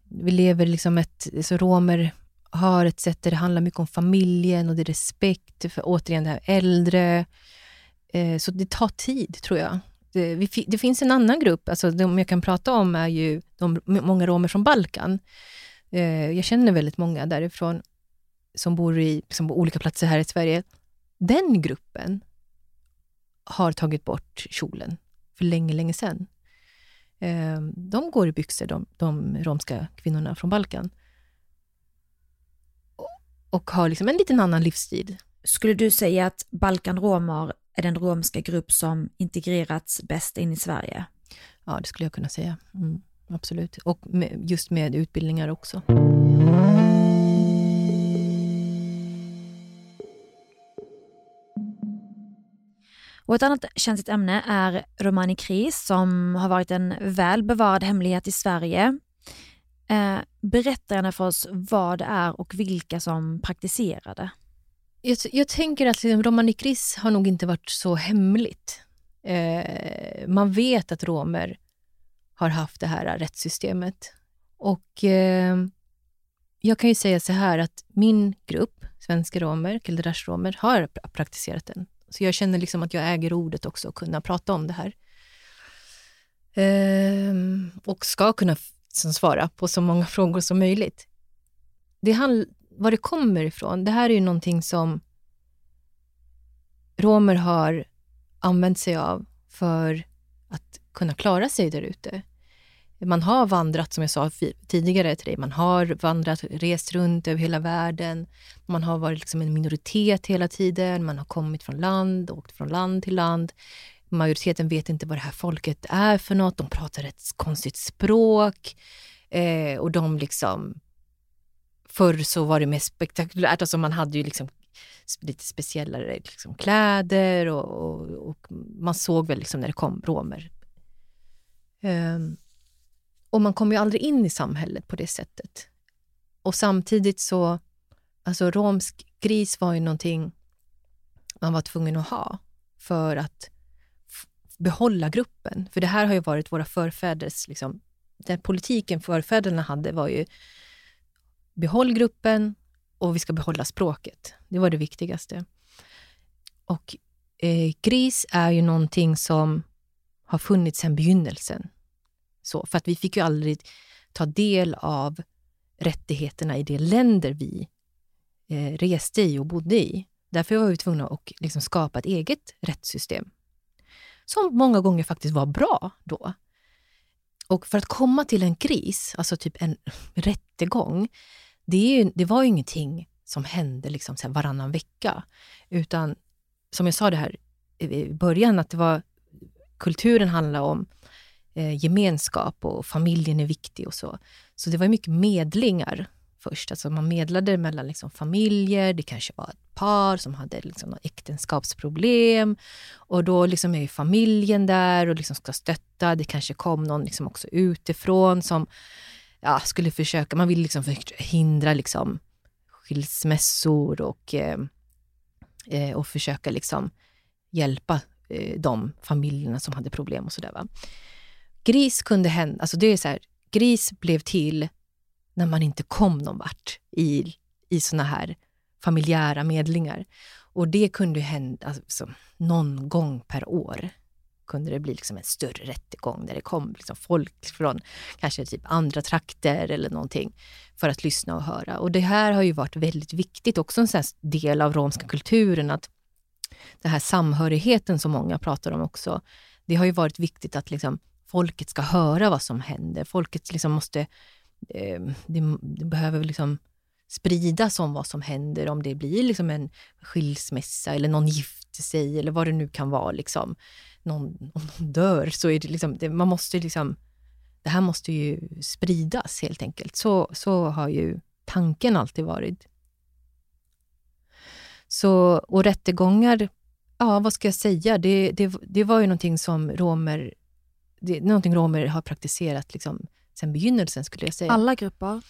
Vi lever liksom ett... Så romer har ett sätt där det handlar mycket om familjen och det är respekt för återigen det här äldre. Eh, Så det tar tid, tror jag. Det, vi, det finns en annan grupp, alltså de jag kan prata om är ju de, många romer från Balkan. Eh, Jag känner väldigt många därifrån som bor i, liksom på olika platser här i Sverige. Den gruppen har tagit bort kjolen för länge, länge sedan. Eh, De går i byxor, de, de romska kvinnorna från Balkan. Och- Och har liksom en liten annan livsstil. Skulle du säga att balkanromer är den romska grupp som integrerats bäst in i Sverige? Ja, det skulle jag kunna säga. Mm, absolut. Och med, just med utbildningar också. Och ett annat känsligt ämne är romani kris som har varit en väl bevarad hemlighet i Sverige. Eh, berätta gärna för oss vad det är och vilka som praktiserar det. Jag, jag tänker att liksom, romani kris har nog inte varit så hemligt. Eh, man vet att romer har haft det här rättssystemet. Och eh, jag kan ju säga så här att min grupp, svenska romer, kilderash romer, har praktiserat den. Så jag känner liksom att jag äger ordet också, att kunna prata om det här. Ehm, och ska kunna liksom svara på så många <laughs> frågor som möjligt. Det handl- var det kommer ifrån, det här är ju någonting som romer har använt sig av för att kunna klara sig där ute. Man har vandrat, som jag sa tidigare till dig, man har vandrat, rest runt över hela världen. Man har varit liksom en minoritet hela tiden, man har kommit från land, åkt från land till land. Majoriteten vet inte vad det här folket är för något, de pratar ett konstigt språk. Eh, och de liksom... Förr så var det mer spektakulärt, alltså man hade ju liksom lite speciellare liksom kläder och, och, och man såg väl liksom när det kom romer. Ehm, och man kommer ju aldrig in i samhället på det sättet. Och samtidigt så, alltså romsk gris var ju någonting man var tvungen att ha för att behålla gruppen. För det här har ju varit våra förfäders, liksom, den politiken förfäderna hade var ju behåll gruppen och vi ska behålla språket. Det var det viktigaste. Och eh, gris är ju någonting som har funnits sedan begynnelsen. Så, för att vi fick ju aldrig ta del av rättigheterna i de länder vi eh, reste i och bodde i. Därför var vi tvungna att liksom skapa ett eget rättssystem som många gånger faktiskt var bra då. Och för att komma till en kris, alltså typ en <laughs> rättegång, det, är, det var ju ingenting som hände liksom så varannan vecka. Utan som jag sa det här i början, att det var, kulturen handlar om eh, gemenskap och familjen är viktig och så. Så det var mycket medlingar först. Alltså man medlade mellan liksom familjer, det kanske var ett par som hade liksom äktenskapsproblem. Och då liksom är familjen där och liksom ska stötta. Det kanske kom någon liksom också utifrån som ja, skulle försöka, man vill liksom hindra liksom skilsmässor och, eh, eh, och försöka liksom hjälpa eh, de familjerna som hade problem och sådär. Gris kunde hända, alltså det är så här, gris blev till när man inte kom någon vart i, i såna här familjära medlingar. Och det kunde hända alltså, någon gång per år kunde det bli liksom en större rättegång där det kom liksom folk från kanske typ andra trakter eller någonting för att lyssna och höra. Och det här har ju varit väldigt viktigt, också en sån del av romska kulturen, att den här samhörigheten som många pratar om också, det har ju varit viktigt att liksom folket ska höra vad som händer. Folket liksom måste eh, det, det, behöver liksom spridas om vad som händer, om det blir liksom en skilsmässa eller någon gifter sig eller vad det nu kan vara. Liksom. Någon, <laughs> om någon dör så är det liksom, det, man måste liksom, det här måste ju spridas helt enkelt. Så, så har ju tanken alltid varit. Så, och rättegångar, ja vad ska jag säga, det, det, det var ju någonting som romer, det, någonting romer har praktiserat liksom sen begynnelsen skulle jag säga. Alla grupper?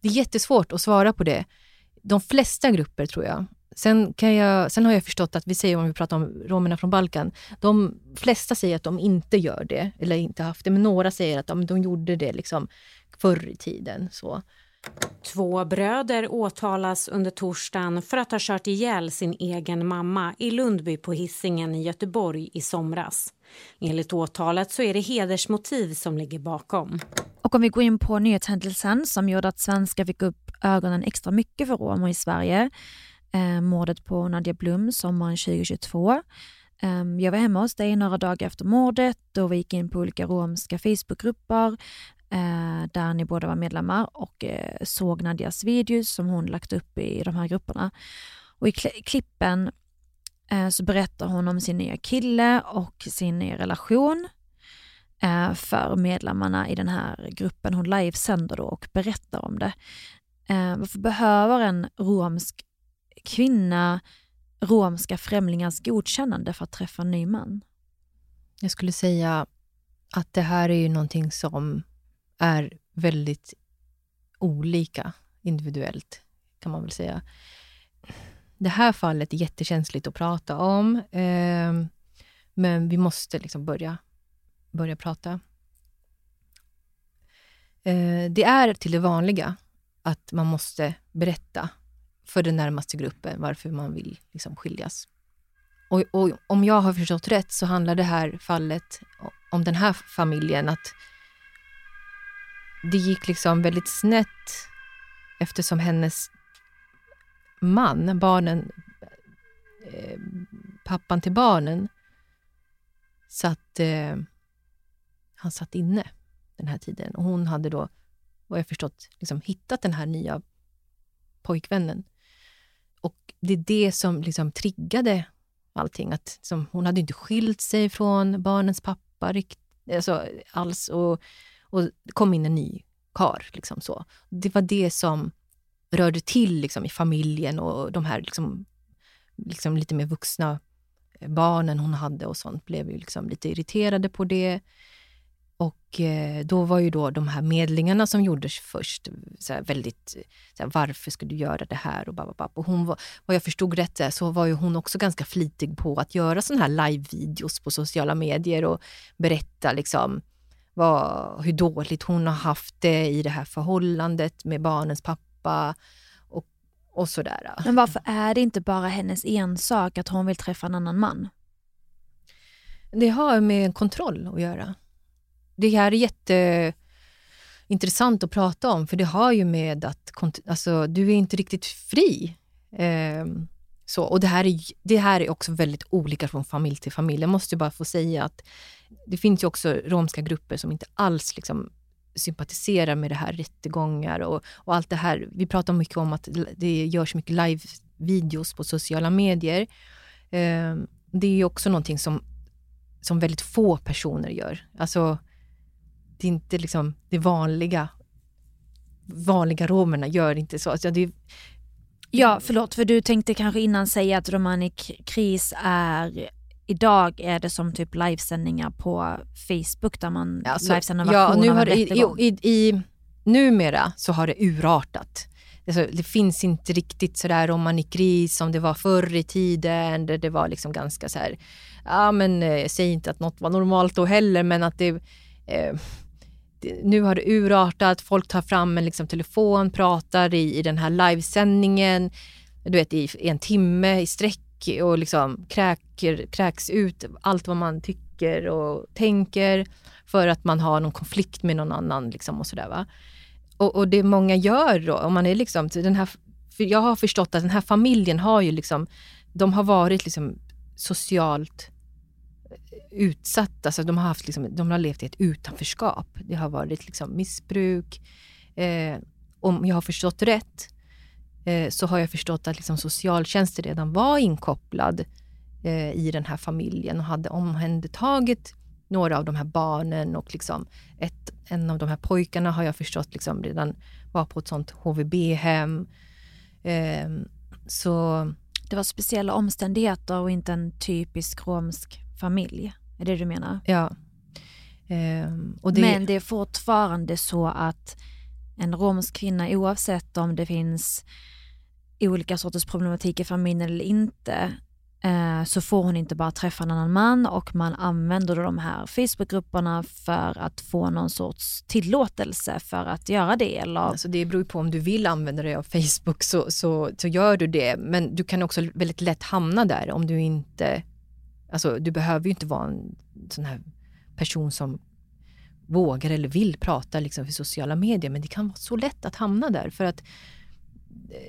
Det är jättesvårt att svara på det. De flesta grupper tror jag. Sen, kan jag, sen har jag förstått att vi säger, om vi pratar om romerna från Balkan, de flesta säger att de inte gör det, eller inte haft det, men några säger att de, de gjorde det liksom förr i tiden. Så. Två bröder åtalas under torsdagen för att ha kört ihjäl sin egen mamma i Lundby på Hisingen i Göteborg i somras. Enligt åtalet så är det hedersmotiv som ligger bakom. Och om vi går in på nyhetshändelsen som gjorde att svenskar fick upp ögonen extra mycket för romer i Sverige. Eh, mordet på Nadia Blum sommaren 2022. Ehm, jag var hemma hos dig några dagar efter mordet och vi gick in på olika romska Facebookgrupper Eh, där ni båda var medlemmar och eh, såg Nadias videos som hon lagt upp i de här grupperna. Och i klippen eh, så berättar hon om sin nya kille och sin nya relation eh, för medlemmarna i den här gruppen. Hon livesänder då och berättar om det. Eh, varför behöver en romsk kvinna romska främlingars godkännande för att träffa en ny man? Jag skulle säga att det här är ju någonting som är väldigt olika individuellt, kan man väl säga. Det här fallet är jättekänsligt att prata om, eh, men vi måste liksom börja, börja prata. Eh, det är till det vanliga att man måste berätta för den närmaste gruppen varför man vill liksom skiljas. Och, och, om jag har förstått rätt så handlar det här fallet om den här familjen att det gick liksom väldigt snett eftersom hennes man, barnen, eh, pappan till barnen, satt, eh, han satt inne den här tiden. Och hon hade då, vad jag förstått, liksom hittat den här nya pojkvännen. Och det är det som liksom triggade allting. Att, liksom, hon hade inte skilt sig från barnens pappa rikt, alltså, alls. Och och det kom in en ny kar. Liksom så. Det var det som rörde till liksom, i familjen och de här liksom, liksom lite mer vuxna eh, barnen hon hade och sånt blev ju liksom lite irriterade på det. och eh, då var ju då de här medlingarna som gjordes först såhär, väldigt... såhär, varför ska du göra det här? Och, bababab. och hon var, vad jag förstod rätt eh, så var ju hon också ganska flitig på att göra såna här live-videos på sociala medier och berätta liksom vad, hur dåligt hon har haft det i det här förhållandet med barnens pappa och, och sådär. Men varför är det inte bara hennes ensak att hon vill träffa en annan man? Det har med kontroll att göra. Det här är jätteintressant att prata om, för det har ju med att alltså, du är inte riktigt fri. Eh, så, och det här, är, det här är också väldigt olika från familj till familj. Jag måste bara få säga att det finns ju också romska grupper som inte alls liksom sympatiserar med det här, rättegångar och, och allt det här. Vi pratar mycket om att det görs mycket live-videos på sociala medier. Eh, det är också någonting som, som väldigt få personer gör. Alltså, det är inte liksom det vanliga. Vanliga romerna gör inte så. Alltså det, ja, förlåt, för du tänkte kanske innan säga att Romanic Kris är Idag är det som typ livesändningar på Facebook där man alltså, livesänder ja, nu har i, i, i, Numera så har det urartat. Alltså, det finns inte riktigt sådär romanik gris som det var förr i tiden där det var liksom ganska så här, ja men jag eh, säger inte att något var normalt då heller men att det, eh, nu har det urartat, folk tar fram en liksom telefon, pratar i, i den här livesändningen, du vet i en timme i sträck och liksom kräker, kräks ut allt vad man tycker och tänker för att man har någon konflikt med någon annan. Liksom och sådär, va? Och, och det många gör då, om man är liksom, den här, för jag har förstått att den här familjen har ju liksom, de har varit liksom socialt eh, utsatta, alltså de har, haft liksom, de har levt i ett utanförskap. Det har varit liksom missbruk. Eh, om jag har förstått rätt eh, så har jag förstått att liksom socialtjänsten redan var inkopplad eh, i den här familjen och hade omhändertagit några av de här barnen och liksom ett, en av de här pojkarna har jag förstått liksom redan var på ett sånt HVB-hem. Eh, så... Det var speciella omständigheter och inte en typisk romsk familj? Är det du menar? Ja. Ehm, det... Men det är fortfarande så att en romsk kvinna, oavsett om det finns olika sorters problematik i familjen eller inte, eh, så får hon inte bara träffa en annan man och man använder de här Facebookgrupperna för att få någon sorts tillåtelse för att göra det. Eller... Alltså det beror på om du vill använda dig av Facebook så, så, så gör du det, men du kan också väldigt lätt hamna där om du inte Alltså, du behöver ju inte vara en sån här person som vågar eller vill prata liksom, för sociala medier, men det kan vara så lätt att hamna där. För att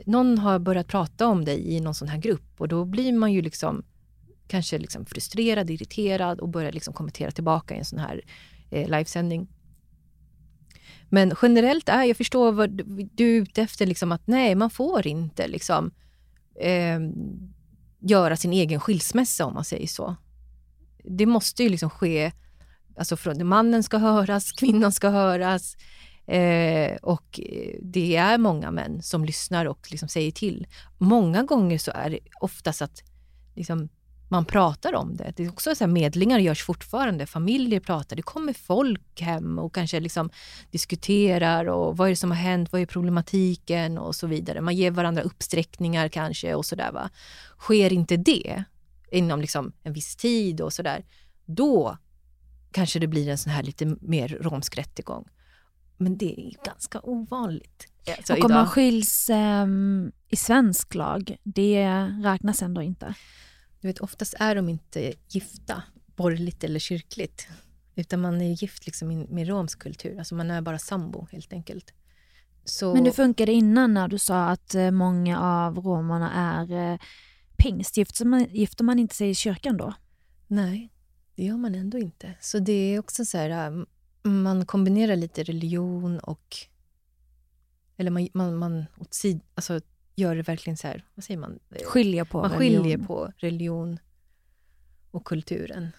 någon har börjat prata om dig i någon sån här grupp och då blir man ju liksom kanske liksom frustrerad, irriterad och börjar liksom kommentera tillbaka i en sån här eh, livesändning. Men generellt är, jag förstår vad du är ute efter, liksom att nej, man får inte liksom eh, göra sin egen skilsmässa om man säger så. Det måste ju liksom ske, alltså från, mannen ska höras, kvinnan ska höras. Eh, och eh, det är många män som lyssnar och liksom säger till. Många gånger så är det oftast att liksom, man pratar om det. Det är också så här, medlingar görs fortfarande, familjer pratar, det kommer folk hem och kanske liksom diskuterar och vad är det som har hänt, vad är problematiken och så vidare. Man ger varandra uppsträckningar kanske och sådär. Va? Sker inte det inom liksom en viss tid och sådär, då kanske det blir en sån här lite mer romsk rättegång. Men det är ganska ovanligt. Alltså, och om idag... man skiljs um, i svensk lag, det räknas ändå inte? Du vet, oftast är de inte gifta, borgerligt eller kyrkligt. Utan man är gift liksom med romsk kultur. Alltså man är bara sambo helt enkelt. Så... Men hur funkar det innan när du sa att eh, många av romarna är eh, pingst? Gifter man, gifter man inte sig i kyrkan då? Nej, det gör man ändå inte. Så det är också så här, äh, man kombinerar lite religion och... Eller man, man, man åt sid, alltså, gör det verkligen så här, vad säger man? Skiljer på Man religion. skiljer på religion och kulturen.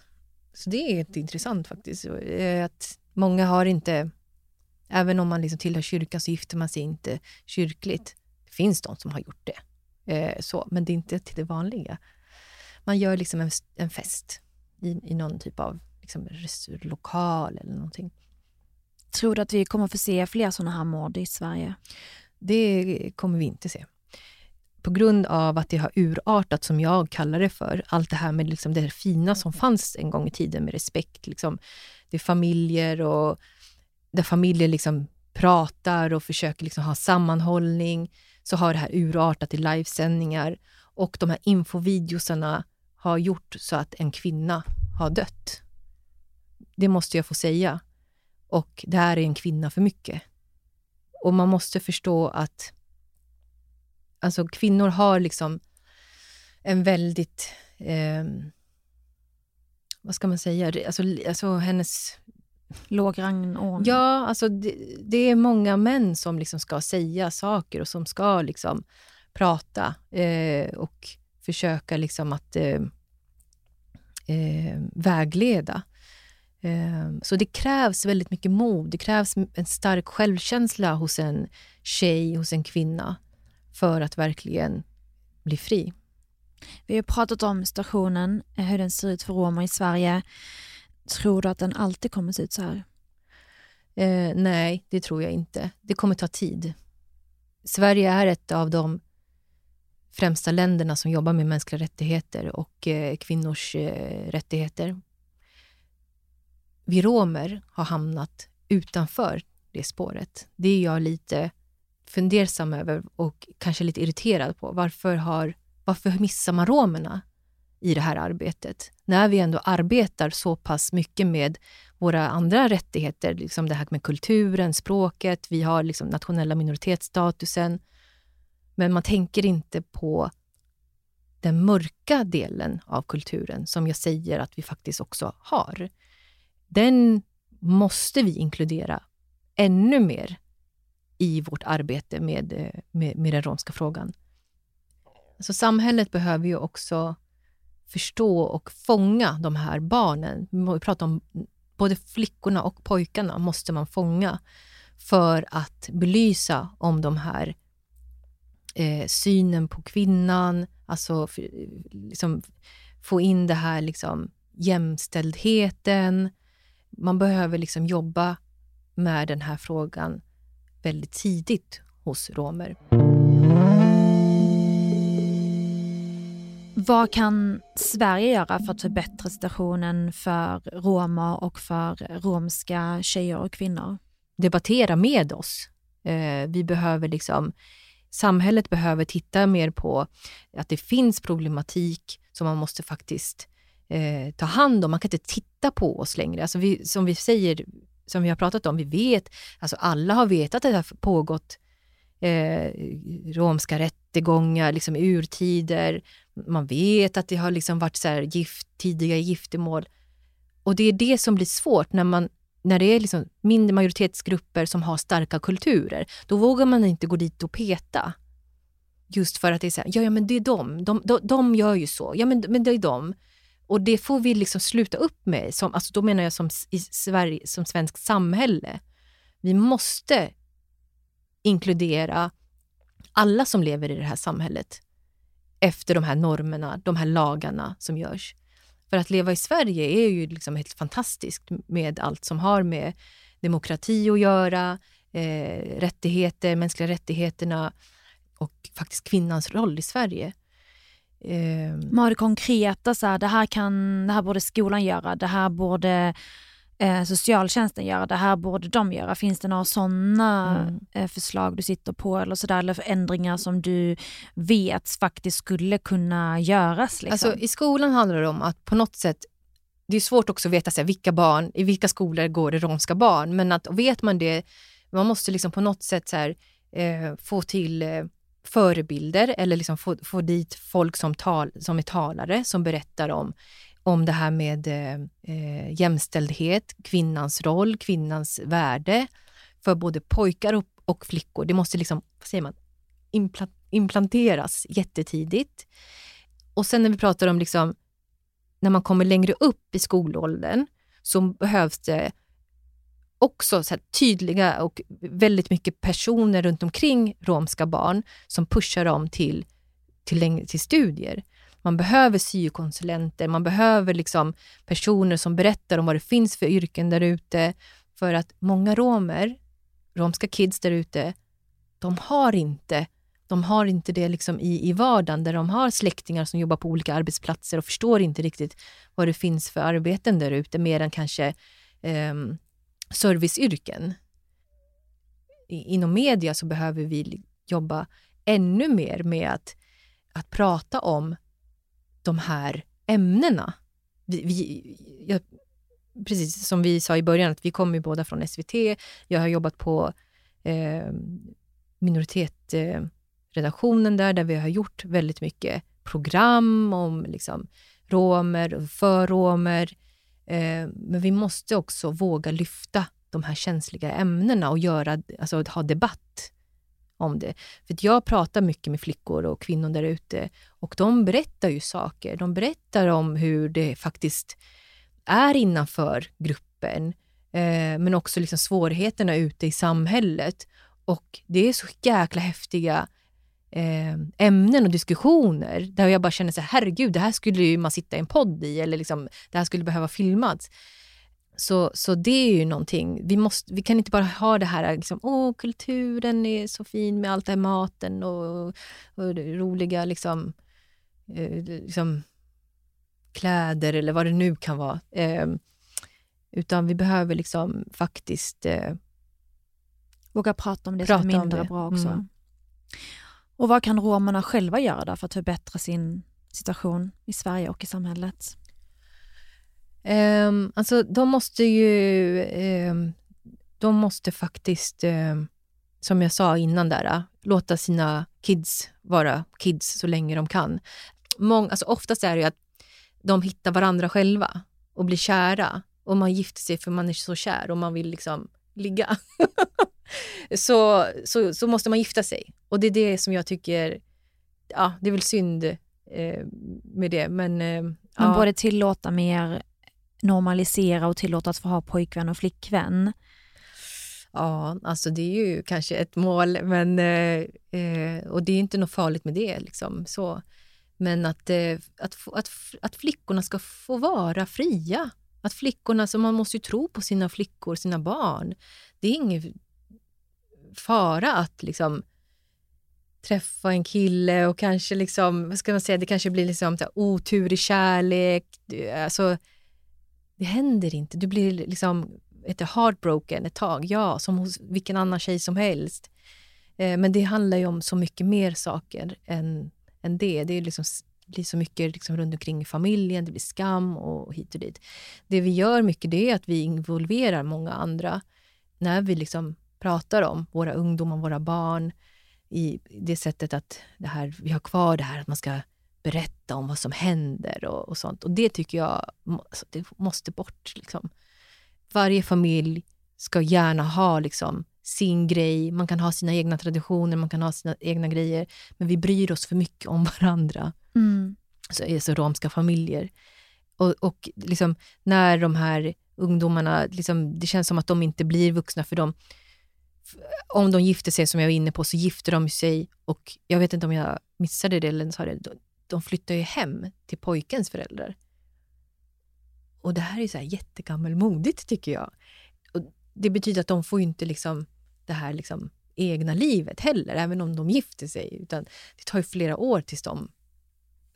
Så det är intressant faktiskt. Eh, att många har inte, även om man liksom tillhör kyrkan så gifter man sig inte kyrkligt. Det finns de som har gjort det. Eh, så, men det är inte till det vanliga. Man gör liksom en, en fest i, i någon typ av liksom, lokal eller någonting. Tror du att vi kommer få se fler sådana här mord i Sverige? Det kommer vi inte se. På grund av att det har urartat, som jag kallar det för, allt det här med liksom det fina som fanns en gång i tiden med respekt. Liksom. Det är familjer och där familjer liksom pratar och försöker liksom ha sammanhållning, så har det här urartat i livesändningar. Och de här infovideosarna har gjort så att en kvinna har dött. Det måste jag få säga. Och det här är en kvinna för mycket. Och man måste förstå att alltså kvinnor har liksom en väldigt... Eh, vad ska man säga? Alltså, alltså hennes... Låg rangordning? Ja, alltså det, det, är många män som liksom ska säga saker och som ska liksom prata eh, och försöka liksom att eh, eh, vägleda. Eh, så det krävs väldigt mycket mod. Det krävs en stark självkänsla hos en tjej, hos en kvinna för att verkligen bli fri. Vi har pratat om situationen, eh, hur den ser ut för romer i Sverige. Tror du att den alltid kommer se ut så här? Eh, nej, det tror jag inte. Det kommer ta tid. Sverige är ett av de främsta länderna som jobbar med mänskliga rättigheter och eh, kvinnors eh, rättigheter. Vi romer har hamnat utanför det spåret. Det är jag lite fundersam över och kanske lite irriterad på. Varför, har, varför missar man romerna i det här arbetet? När vi ändå arbetar så pass mycket med våra andra rättigheter, liksom det här med kulturen, språket, vi har liksom nationella minoritetsstatusen. Men man tänker inte på den mörka delen av kulturen som jag säger att vi faktiskt också har. Den måste vi inkludera ännu mer i vårt arbete med, eh, med, med den romska frågan. Så samhället behöver ju också förstå och fånga de här barnen. Vi pratar om både flickorna och pojkarna måste man fånga för att belysa om de här eh, synen på kvinnan, alltså för, liksom, få in det här liksom, jämställdheten. Man behöver liksom jobba med den här frågan väldigt tidigt hos romer. Vad kan Sverige göra för att förbättra situationen för romer och för romska tjejer och kvinnor? Debattera med oss. Eh, vi behöver liksom, samhället behöver titta mer på att det finns problematik som man måste faktiskt eh, ta hand om. Man kan inte titta på oss längre. Alltså vi, som vi säger, som vi har pratat om, vi vet, alltså alla har vetat att det har pågått eh, romska rättegångar liksom i urtider. Man vet att det har liksom varit så gift, tidiga giftermål. Och det är det som blir svårt när, man, när det är liksom mindre majoritetsgrupper som har starka kulturer. Då vågar man inte gå dit och peta. Just för att det är så här, ja, ja men det är de. De, de, de gör ju så. Ja men, men det är de. Och det får vi liksom sluta upp med. Som, alltså då menar jag som, i Sverige, som svenskt samhälle. Vi måste inkludera alla som lever i det här samhället efter de här normerna, de här lagarna som görs. För att leva i Sverige är ju liksom helt fantastiskt med allt som har med demokrati att göra, eh, rättigheter, mänskliga rättigheterna och faktiskt kvinnans roll i Sverige. Eh, Man har det konkreta, så här, det, här kan, det här borde skolan göra, det här borde eh, socialtjänsten göra, det här borde de göra. Finns det några sådana mm. eh, förslag du sitter på eller sådär, eller förändringar som du vet faktiskt skulle kunna göras? Liksom? Alltså, I skolan handlar det om att på något sätt det är svårt också att veta så här, vilka barn, i vilka skolor går det romska barn, men att vet man det, man måste liksom på något sätt här, eh, få till eh, förebilder eller liksom få, få dit folk som, tal, som är talare som berättar om, om det här med eh, eh jämställdhet, kvinnans roll, kvinnans värde för både pojkar och, och flickor. Det måste liksom, vad säger man, impla, implanteras jättetidigt. Och sen när vi pratar om liksom, när man kommer längre upp i skolåldern så behövs det också så tydliga och väldigt mycket personer runt omkring romska barn som pushar dem till, till, till studier. Man behöver syokonsulenter, man behöver liksom personer som berättar om vad det finns för yrken där ute För att många romer, romska kids där ute, de har inte de har inte det liksom i, i vardagen där de har släktingar som jobbar på olika arbetsplatser och förstår inte riktigt vad det finns för arbeten där ute mer än kanske eh, serviceyrken. Inom media så behöver vi jobba ännu mer med att, att prata om de här ämnena. Vi, vi, jag, precis som vi sa i början, att vi kommer båda från SVT. Jag har jobbat på eh, minoritetsredaktionen eh, där, där vi har gjort väldigt mycket program om liksom, romer och för romer. Eh, men vi måste också våga lyfta de här känsliga ämnena och göra, alltså, ha debatt om det. För jag pratar mycket med flickor och kvinnor där ute och de berättar ju saker. De berättar om hur det faktiskt är innanför gruppen, eh, men också liksom svårigheterna ute i samhället. Och det är så jäkla häftiga ämnen och diskussioner där jag bara känner så här, herregud, det här skulle ju man sitta i en podd i eller liksom, det här skulle behöva filmas. Så, så det är ju någonting. Vi, måste, vi kan inte bara ha det här, liksom, åh, kulturen är så fin med allt det här maten och, och roliga liksom, eh, liksom, kläder eller vad det nu kan vara. Eh, utan vi behöver liksom faktiskt eh, Våga prata om det prata som är mindre bra också. Mm. Och vad kan romerna själva göra för att förbättra sin situation i Sverige och i samhället? Um, alltså de måste ju, um, de måste faktiskt, um, som jag sa innan där, låta sina kids vara kids så länge de kan. Mång, alltså oftast är det ju att de hittar varandra själva och blir kära och man gifter sig för man är så kär och man vill liksom ligga. <laughs> så, så, så måste man gifta sig. Och det är det som jag tycker, ja det är väl synd eh, med det men... Eh, man ja. borde tillåta mer normalisera och tillåta att få ha pojkvän och flickvän? Ja, alltså det är ju kanske ett mål, men, eh, eh och det är inte något farligt med det. Liksom, så. Men att, eh, att, att, att flickorna ska få vara fria. Att flickorna, så man måste ju tro på sina flickor, sina barn. Det är ingen fara att liksom träffa en kille och kanske liksom, vad ska man säga, det kanske blir liksom otur i kärlek. Alltså, det händer inte. Du blir liksom ett heartbroken ett tag, ja, som hos vilken annan tjej som helst. Eh, men det handlar ju om så mycket mer saker än, än det. Det är liksom, blir så mycket liksom runt omkring i familjen, det blir skam och hit och dit. Det vi gör mycket det är att vi involverar många andra när vi liksom pratar om våra ungdomar, våra barn i det sättet att det här, vi har kvar det här att man ska berätta om vad som händer och, och sånt. Och det tycker jag alltså, det måste bort. Liksom. Varje familj ska gärna ha liksom, sin grej. Man kan ha sina egna traditioner, man kan ha sina egna grejer. Men vi bryr oss för mycket om <laughs> varandra. Mm. Så är så romska familjer. Och, och liksom, när de här ungdomarna, liksom, det känns som att de inte blir vuxna för dem. Om de gifter sig, som jag var inne på, så gifter de sig och jag vet inte om jag missade det eller sa det, de flyttar ju hem till pojkens föräldrar. Och det här är så här jättegammalmodigt tycker jag. Och det betyder att de får ju inte liksom det här liksom egna livet heller, även om de gifter sig. Utan det tar ju flera år tills de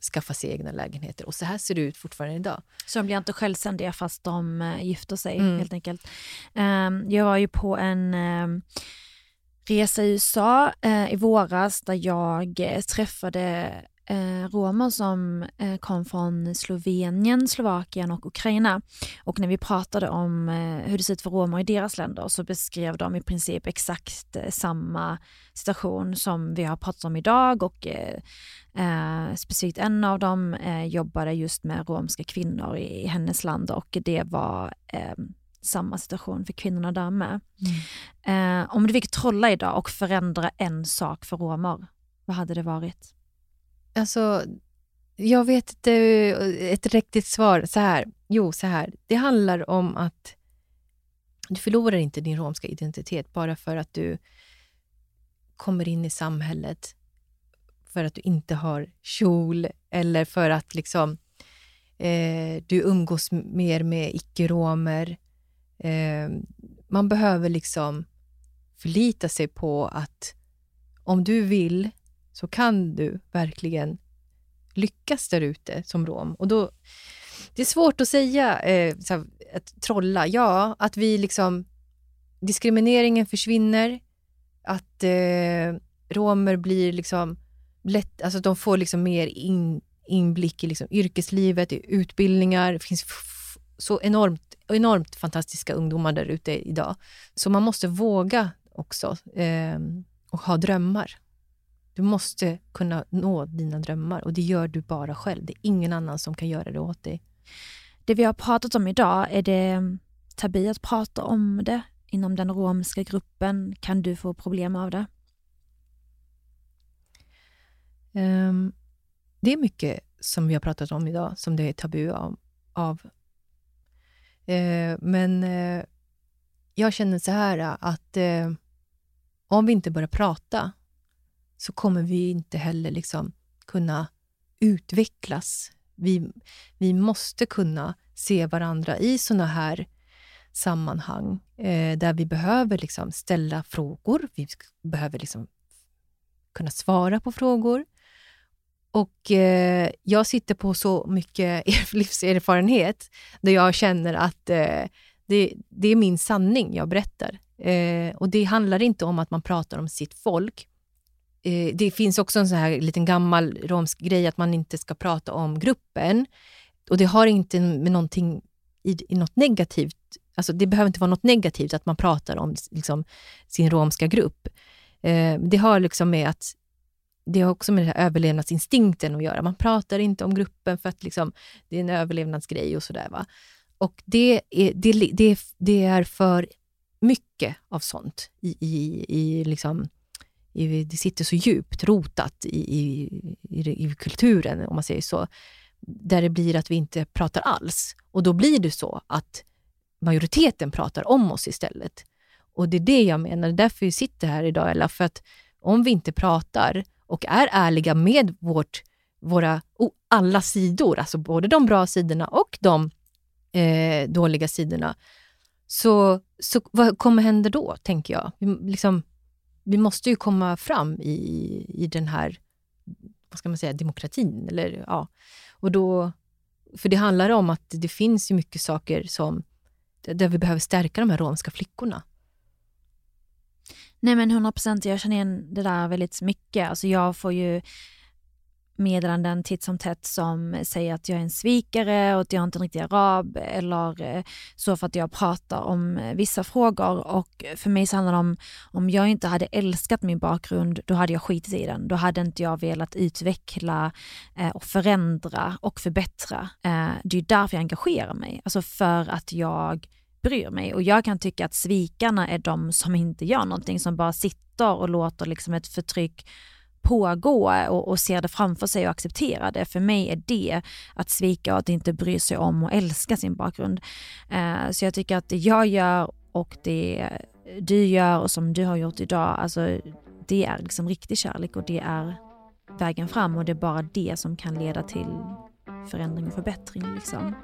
skaffar sig egna lägenheter. Och så här ser det ut fortfarande idag. Så de blir inte självständiga fast de uh, gifter sig mm. helt enkelt. Um, jag var ju på en um, resa i USA uh, i våras där jag träffade eh, romer som eh, kom från Slovenien, Slovakien och Ukraina. Och när vi pratade om eh, hur det ser ut för romer i deras länder så beskrev de i princip exakt eh, samma situation som vi har pratat om idag och eh, eh, specifikt en av dem jobbade just med romska kvinnor i, i hennes land och det var samma situation för kvinnorna där med. Mm. om du fick trolla idag och förändra en sak för romer, vad hade det varit? Alltså, jag vet inte ett riktigt svar. Så här. Jo, så här. Det handlar om att du förlorar inte din romska identitet bara för att du kommer in i samhället för att du inte har kjol eller för att liksom, eh, du umgås mer med icke-romer. Eh, man behöver liksom förlita sig på att om du vill så kan du verkligen lyckas där ute som rom. Och då, det är svårt att säga, eh, så här, att trolla. Ja, att vi liksom... Diskrimineringen försvinner. Att eh, romer blir liksom lätt... Alltså de får liksom mer in, inblick i liksom yrkeslivet, i utbildningar. Det finns så enormt, enormt fantastiska ungdomar där ute idag. Så man måste våga också eh, och ha drömmar. Du måste kunna nå dina drömmar och det gör du bara själv. Det är ingen annan som kan göra det åt dig. Det vi har pratat om idag, är det tabu att prata om det inom den romska gruppen? Kan du få problem av det? Um, det är mycket som vi har pratat om idag som det är tabu av. av. Uh, men uh, jag känner så här att uh, om vi inte börjar prata så kommer vi inte heller liksom kunna utvecklas. Vi, vi måste kunna se varandra i såna här sammanhang eh, där vi behöver liksom ställa frågor. Vi behöver liksom kunna svara på frågor. Och eh, Jag sitter på så mycket <laughs> livserfarenhet där jag känner att eh, det, det, är min sanning jag berättar. Eh, och Det handlar inte om att man pratar om sitt folk, eh, det finns också en sån här liten gammal romsk grej att man inte ska prata om gruppen. Och det har inte med någonting i, i något negativt, alltså det behöver inte vara något negativt att man pratar om liksom, sin romska grupp. Eh, det har liksom med att det har också med den här överlevnadsinstinkten att göra. Man pratar inte om gruppen för att liksom, det är en överlevnadsgrej och sådär. Va? Och det är, det, det, det är för mycket av sånt i, i, i liksom, det sitter så djupt rotat i, i, i, i, kulturen, om man säger så, där det blir att vi inte pratar alls. Och då blir det så att majoriteten pratar om oss istället. Och det är det jag menar, det är därför vi sitter här idag, Ella, för att om vi inte pratar och är ärliga med vårt, våra alla sidor, alltså både de bra sidorna och de eh, dåliga sidorna, så, så vad kommer hända då, tänker jag? Liksom, vi måste ju komma fram i, i den här vad ska man säga, demokratin. Eller, ja. och då, för det handlar om att det finns ju mycket saker som, där vi behöver stärka de här romska flickorna. Nej men 100 procent, jag känner igen det där väldigt mycket. Alltså jag får ju meddelanden titt som tätt som säger att jag är en svikare och att jag inte är en riktig arab eller eh, så för att jag pratar om eh, vissa frågor och för mig så handlar det om om jag inte hade älskat min bakgrund då hade jag skitit i den. Då hade inte jag velat utveckla eh, och förändra och förbättra. Eh, det är därför jag engagerar mig, alltså för att jag bryr mig och jag kan tycka att svikarna är de som inte gör någonting, som bara sitter och låter liksom ett förtryck pågå och, och ser det framför sig och acceptera det. För mig är det att svika och att inte bry sig om och älska sin bakgrund. Eh, så jag tycker att det jag gör och det du gör och som du har gjort idag, alltså det är liksom riktig kärlek och det är vägen fram och det är bara det som kan leda till förändring och förbättring. Liksom.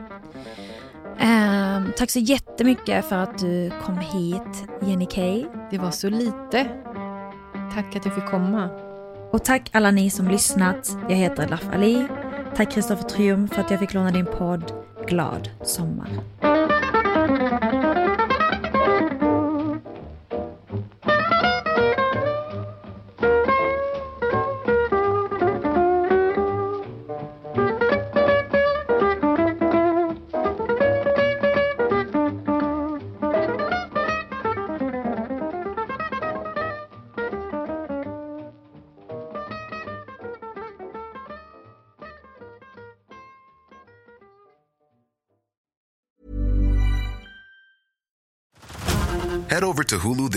Eh, tack så jättemycket för att du kom hit, Jenny Kay. Det var så lite. Tack att jag fick komma. Och tack alla ni som lyssnat. Jag heter Laf Ali. Tack Kristoffer Trium för att jag fick låna din podd. Glad sommar.